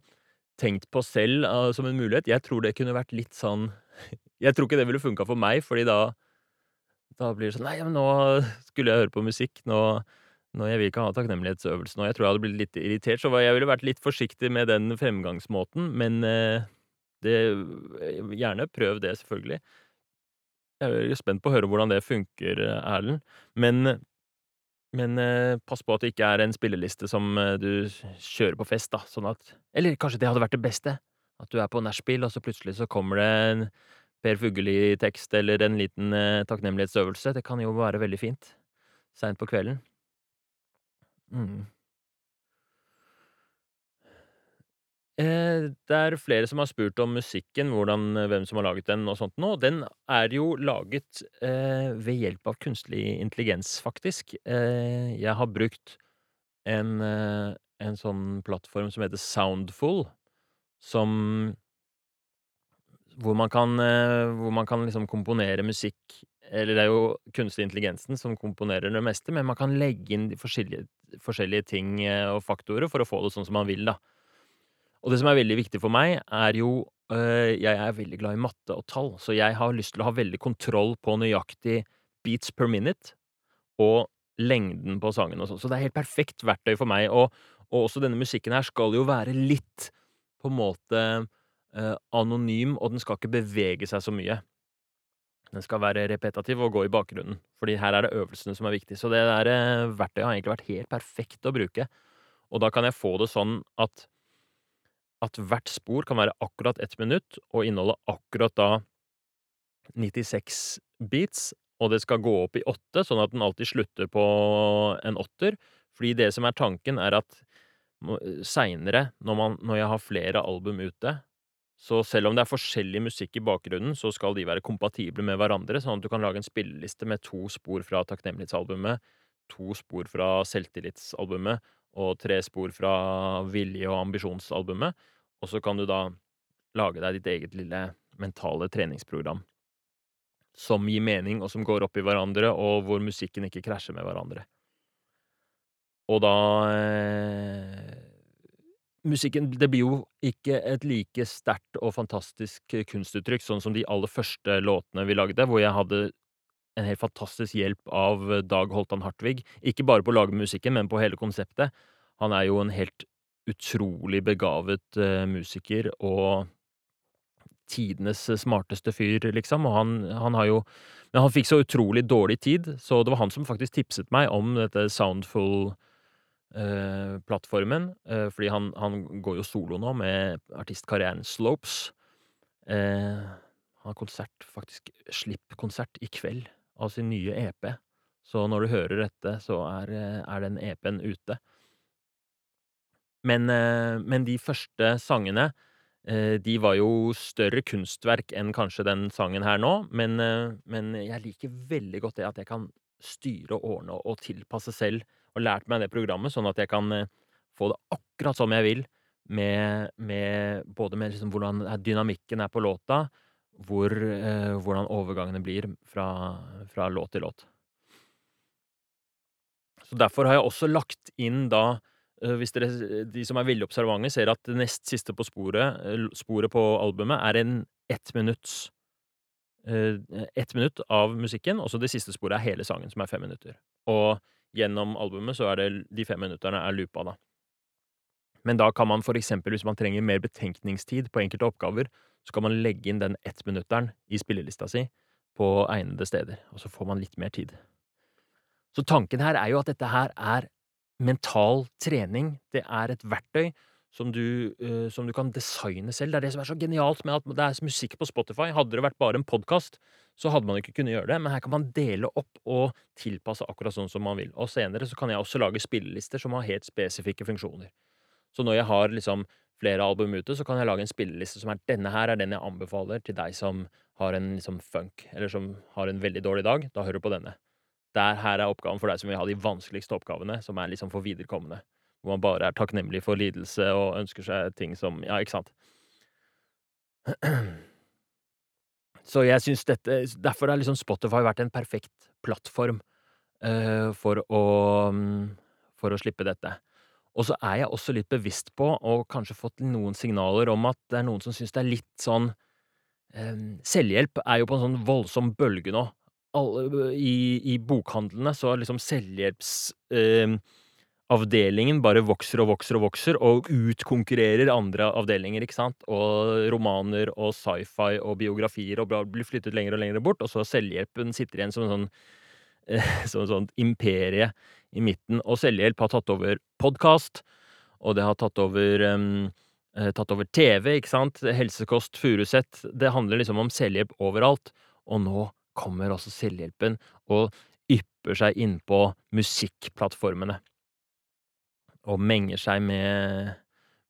[SPEAKER 1] tenkt på selv uh, som en mulighet. Jeg tror det kunne vært litt sånn (laughs) Jeg tror ikke det ville funka for meg, fordi da da blir det sånn Nei, men nå skulle jeg høre på musikk. Nå, nå jeg vil ikke ha takknemlighetsøvelse nå. Jeg tror jeg hadde blitt litt irritert, så jeg ville vært litt forsiktig med den fremgangsmåten. Men uh, det, gjerne prøv det, selvfølgelig. Jeg er spent på å høre hvordan det funker, Erlend. Men men pass på at det ikke er en spilleliste som du kjører på fest, da, sånn at Eller kanskje det hadde vært det beste? At du er på nachspiel, og så plutselig så kommer det en Per Fugelli-tekst eller en liten takknemlighetsøvelse. Det kan jo være veldig fint seint på kvelden. Mm. Eh, det er flere som har spurt om musikken, hvordan, hvem som har laget den og sånt nå. Den er jo laget eh, ved hjelp av kunstig intelligens, faktisk. Eh, jeg har brukt en, eh, en sånn plattform som heter Soundful, som Hvor man kan, eh, hvor man kan liksom komponere musikk Eller det er jo kunstig intelligensen som komponerer det meste, men man kan legge inn forskjellige, forskjellige ting eh, og faktorer for å få det sånn som man vil, da. Og det som er veldig viktig for meg, er jo øh, Jeg er veldig glad i matte og tall, så jeg har lyst til å ha veldig kontroll på nøyaktig beats per minute og lengden på sangen og sånn. Så det er helt perfekt verktøy for meg. Og, og, også denne musikken her skal jo være litt på en måte øh, anonym, og den skal ikke bevege seg så mye. Den skal være repetativ og gå i bakgrunnen, fordi her er det øvelsene som er viktige. Så det der øh, verktøyet har egentlig vært helt perfekt å bruke. Og da kan jeg få det sånn at at hvert spor kan være akkurat ett minutt og inneholde akkurat da 96 beats, og det skal gå opp i åtte, sånn at den alltid slutter på en åtter. Fordi det som er tanken, er at seinere, når, når jeg har flere album ute, så selv om det er forskjellig musikk i bakgrunnen, så skal de være kompatible med hverandre, sånn at du kan lage en spilleliste med to spor fra takknemlighetsalbumet, to spor fra selvtillitsalbumet og tre spor fra vilje- og ambisjonsalbumet. Og så kan du da lage deg ditt eget lille mentale treningsprogram som gir mening, og som går opp i hverandre, og hvor musikken ikke krasjer med hverandre. Og da eh, Musikken Det blir jo ikke et like sterkt og fantastisk kunstuttrykk, sånn som de aller første låtene vi lagde, hvor jeg hadde en helt fantastisk hjelp av Dag Holtan Hartvig. Ikke bare på å lage musikken, men på hele konseptet. Han er jo en helt utrolig begavet uh, musiker og tidenes smarteste fyr, liksom, og han, han, har jo Men han fikk så utrolig dårlig tid, så det var han som faktisk tipset meg om dette Soundful-plattformen, uh, uh, fordi han, han, går jo solo nå med artistkarrieren Slopes. han har konsert, faktisk slipp-konsert i kveld av sin nye EP, så når du hører dette, så er, er den EP-en ute. Men, eh, men de første sangene, eh, de var jo større kunstverk enn kanskje den sangen her nå, men, eh, men jeg liker veldig godt det at jeg kan styre og ordne og tilpasse selv, og lært meg det programmet, sånn at jeg kan få det akkurat som jeg vil, med, med både med liksom hvordan dynamikken er på låta, hvor, hvordan overgangene blir fra, fra låt til låt. Så derfor har jeg også lagt inn da Eh, hvis dere, de som er veldig observante, ser at det nest siste på sporet, eh, sporet på albumet, er en ett minutts eh, Ett minutt av musikken, og så det siste sporet er hele sangen, som er fem minutter. Og gjennom albumet så er det de fem minutterne er loopa, da. Men da kan man for eksempel, hvis man trenger mer betenkningstid på enkelte oppgaver, så kan man legge inn den ettminutteren i spillelista si på egnede steder, og så får man litt mer tid. Så tanken her er jo at dette her er mental trening. Det er et verktøy som du, uh, som du, kan designe selv. Det er det som er så genialt med at det er musikk på Spotify. Hadde det vært bare en podkast, så hadde man ikke kunnet gjøre det, men her kan man dele opp og tilpasse akkurat sånn som man vil. Og senere så kan jeg også lage spillelister som har helt spesifikke funksjoner. Så når jeg har liksom flere album ute, så kan jeg lage en spilleliste som er denne her er den jeg anbefaler til deg som har en liksom funk, eller som har en veldig dårlig dag. Da hører du på denne. Der, her er oppgaven for deg som vil ha de vanskeligste oppgavene, som er liksom for viderekommende. Hvor man bare er takknemlig for lidelse og ønsker seg ting som Ja, ikke sant? Så jeg syns dette Derfor har liksom Spotify vært en perfekt plattform uh, for å um, For å slippe dette. Og så er jeg også litt bevisst på, og kanskje fått noen signaler om at det er noen som syns det er litt sånn um, Selvhjelp er jo på en sånn voldsom bølge nå alle, i, i bokhandlene så er liksom selvhjelps... Eh, avdelingen bare vokser og vokser og vokser, og utkonkurrerer andre avdelinger, ikke sant? Og romaner og sci-fi og biografier og blir flyttet lenger og lenger bort, og så selvhjelpen sitter igjen som en sånn (laughs) som et sånt imperie i midten. Og selvhjelp har tatt over podkast, og det har tatt over um, tatt over TV, ikke sant? Helsekost, Furuset. Det handler liksom om selvhjelp overalt. Og nå kommer også selvhjelpen og ypper seg innpå musikkplattformene og menger seg med,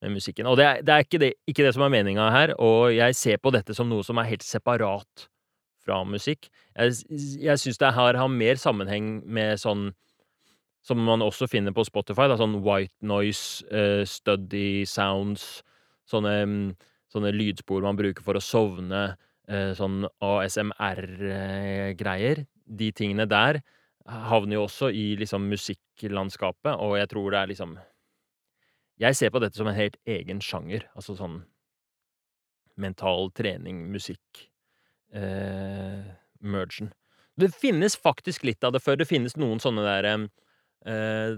[SPEAKER 1] med musikken. Og det er, det er ikke, det, ikke, det, som er meninga her, og jeg ser på dette som noe som er helt separat fra musikk. Jeg, jeg syns det her har mer sammenheng med sånn som man også finner på Spotify, da, sånn white noise, uh, study sounds, sånne, sånne, lydspor man bruker for å sovne, uh, sånn ASMR-greier. De tingene der havner jo også i liksom musikklandskapet, og jeg tror det er liksom Jeg ser på dette som en helt egen sjanger. Altså sånn mental trening, musikk eh, mergen. Det finnes faktisk litt av det før. Det finnes noen sånne der eh,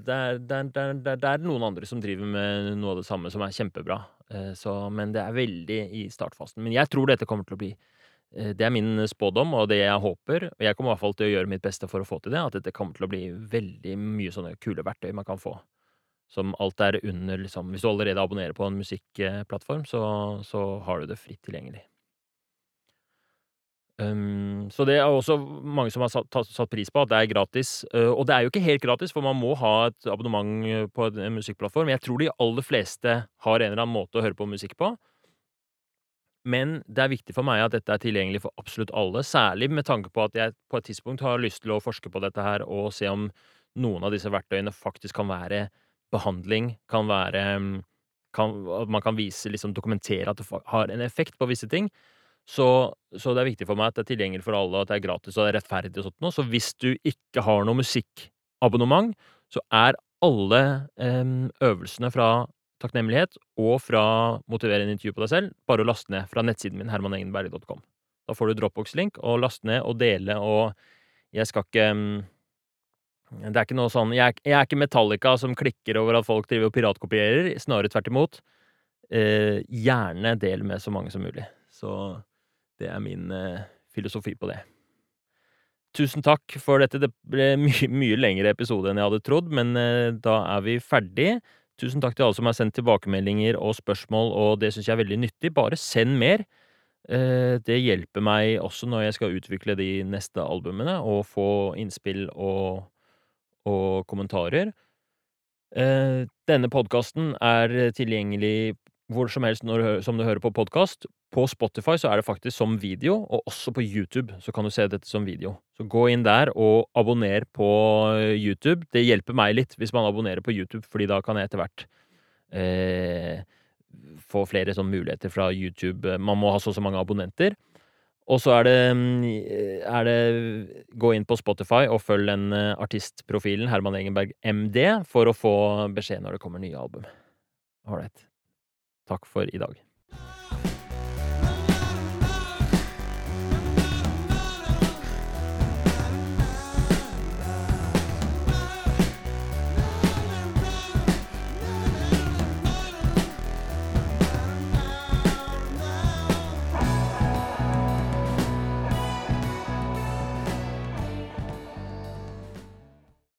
[SPEAKER 1] det, er, det, er, det, er, noen andre som driver med noe av det samme, som er kjempebra. Eh, så, men det er veldig i startfasen. Men jeg tror dette kommer til å bli det er min spådom, og det jeg håper. Og jeg kommer i hvert fall til å gjøre mitt beste for å få til det. At dette kommer til å bli veldig mye sånne kule verktøy man kan få. Som alt er under liksom Hvis du allerede abonnerer på en musikkplattform, så, så har du det fritt tilgjengelig. Um, så det er også mange som har satt, satt, pris på at det er gratis. Uh, og det er jo ikke helt gratis, for man må ha et abonnement på en musikkplattform. Jeg tror de aller fleste har en eller annen måte å høre på musikk på. Men det er viktig for meg at dette er tilgjengelig for absolutt alle, særlig med tanke på at jeg på et tidspunkt har lyst til å forske på dette her og se om noen av disse verktøyene faktisk kan være behandling, kan være kan, At man kan vise, liksom dokumentere at det har en effekt på visse ting. Så, så, det er viktig for meg at det er tilgjengelig for alle, at det er gratis og det er rettferdig og sånt noe. Så hvis du ikke har noe musikkabonnement, så er alle eh, øvelsene fra takknemlighet og fra motiverende intervju på deg selv, bare å laste ned fra nettsiden min hermanengenberg.com. Da får du Dropbox-link, og laste ned og dele, og jeg skal ikke mm, Det er ikke noe sånn Jeg, jeg er ikke Metallica som klikker over at folk driver og piratkopierer, snarere tvert imot. Eh, gjerne del med så mange som mulig. Så det er min eh, filosofi på det. Tusen takk for dette. Det ble mye, mye lengre episode enn jeg hadde trodd, men eh, da er vi ferdig. Tusen takk til alle som har sendt tilbakemeldinger og spørsmål, og det syns jeg er veldig nyttig. Bare send mer. Eh, det hjelper meg også når jeg skal utvikle de neste albumene, og få innspill og, og kommentarer. Eh, denne podkasten er tilgjengelig hvor som helst når, som du hører på podkast. På Spotify så er det faktisk som video, og også på YouTube så kan du se dette som video. Så gå inn der og abonner på YouTube. Det hjelper meg litt hvis man abonnerer på YouTube, fordi da kan jeg etter hvert eh, få flere sånne muligheter fra YouTube. Man må ha så og så mange abonnenter. Og så er det, er det, Gå inn på Spotify og følg den eh, artistprofilen Herman Egenberg MD for å få beskjed når det kommer nye album. Ålreit. Takk for i dag.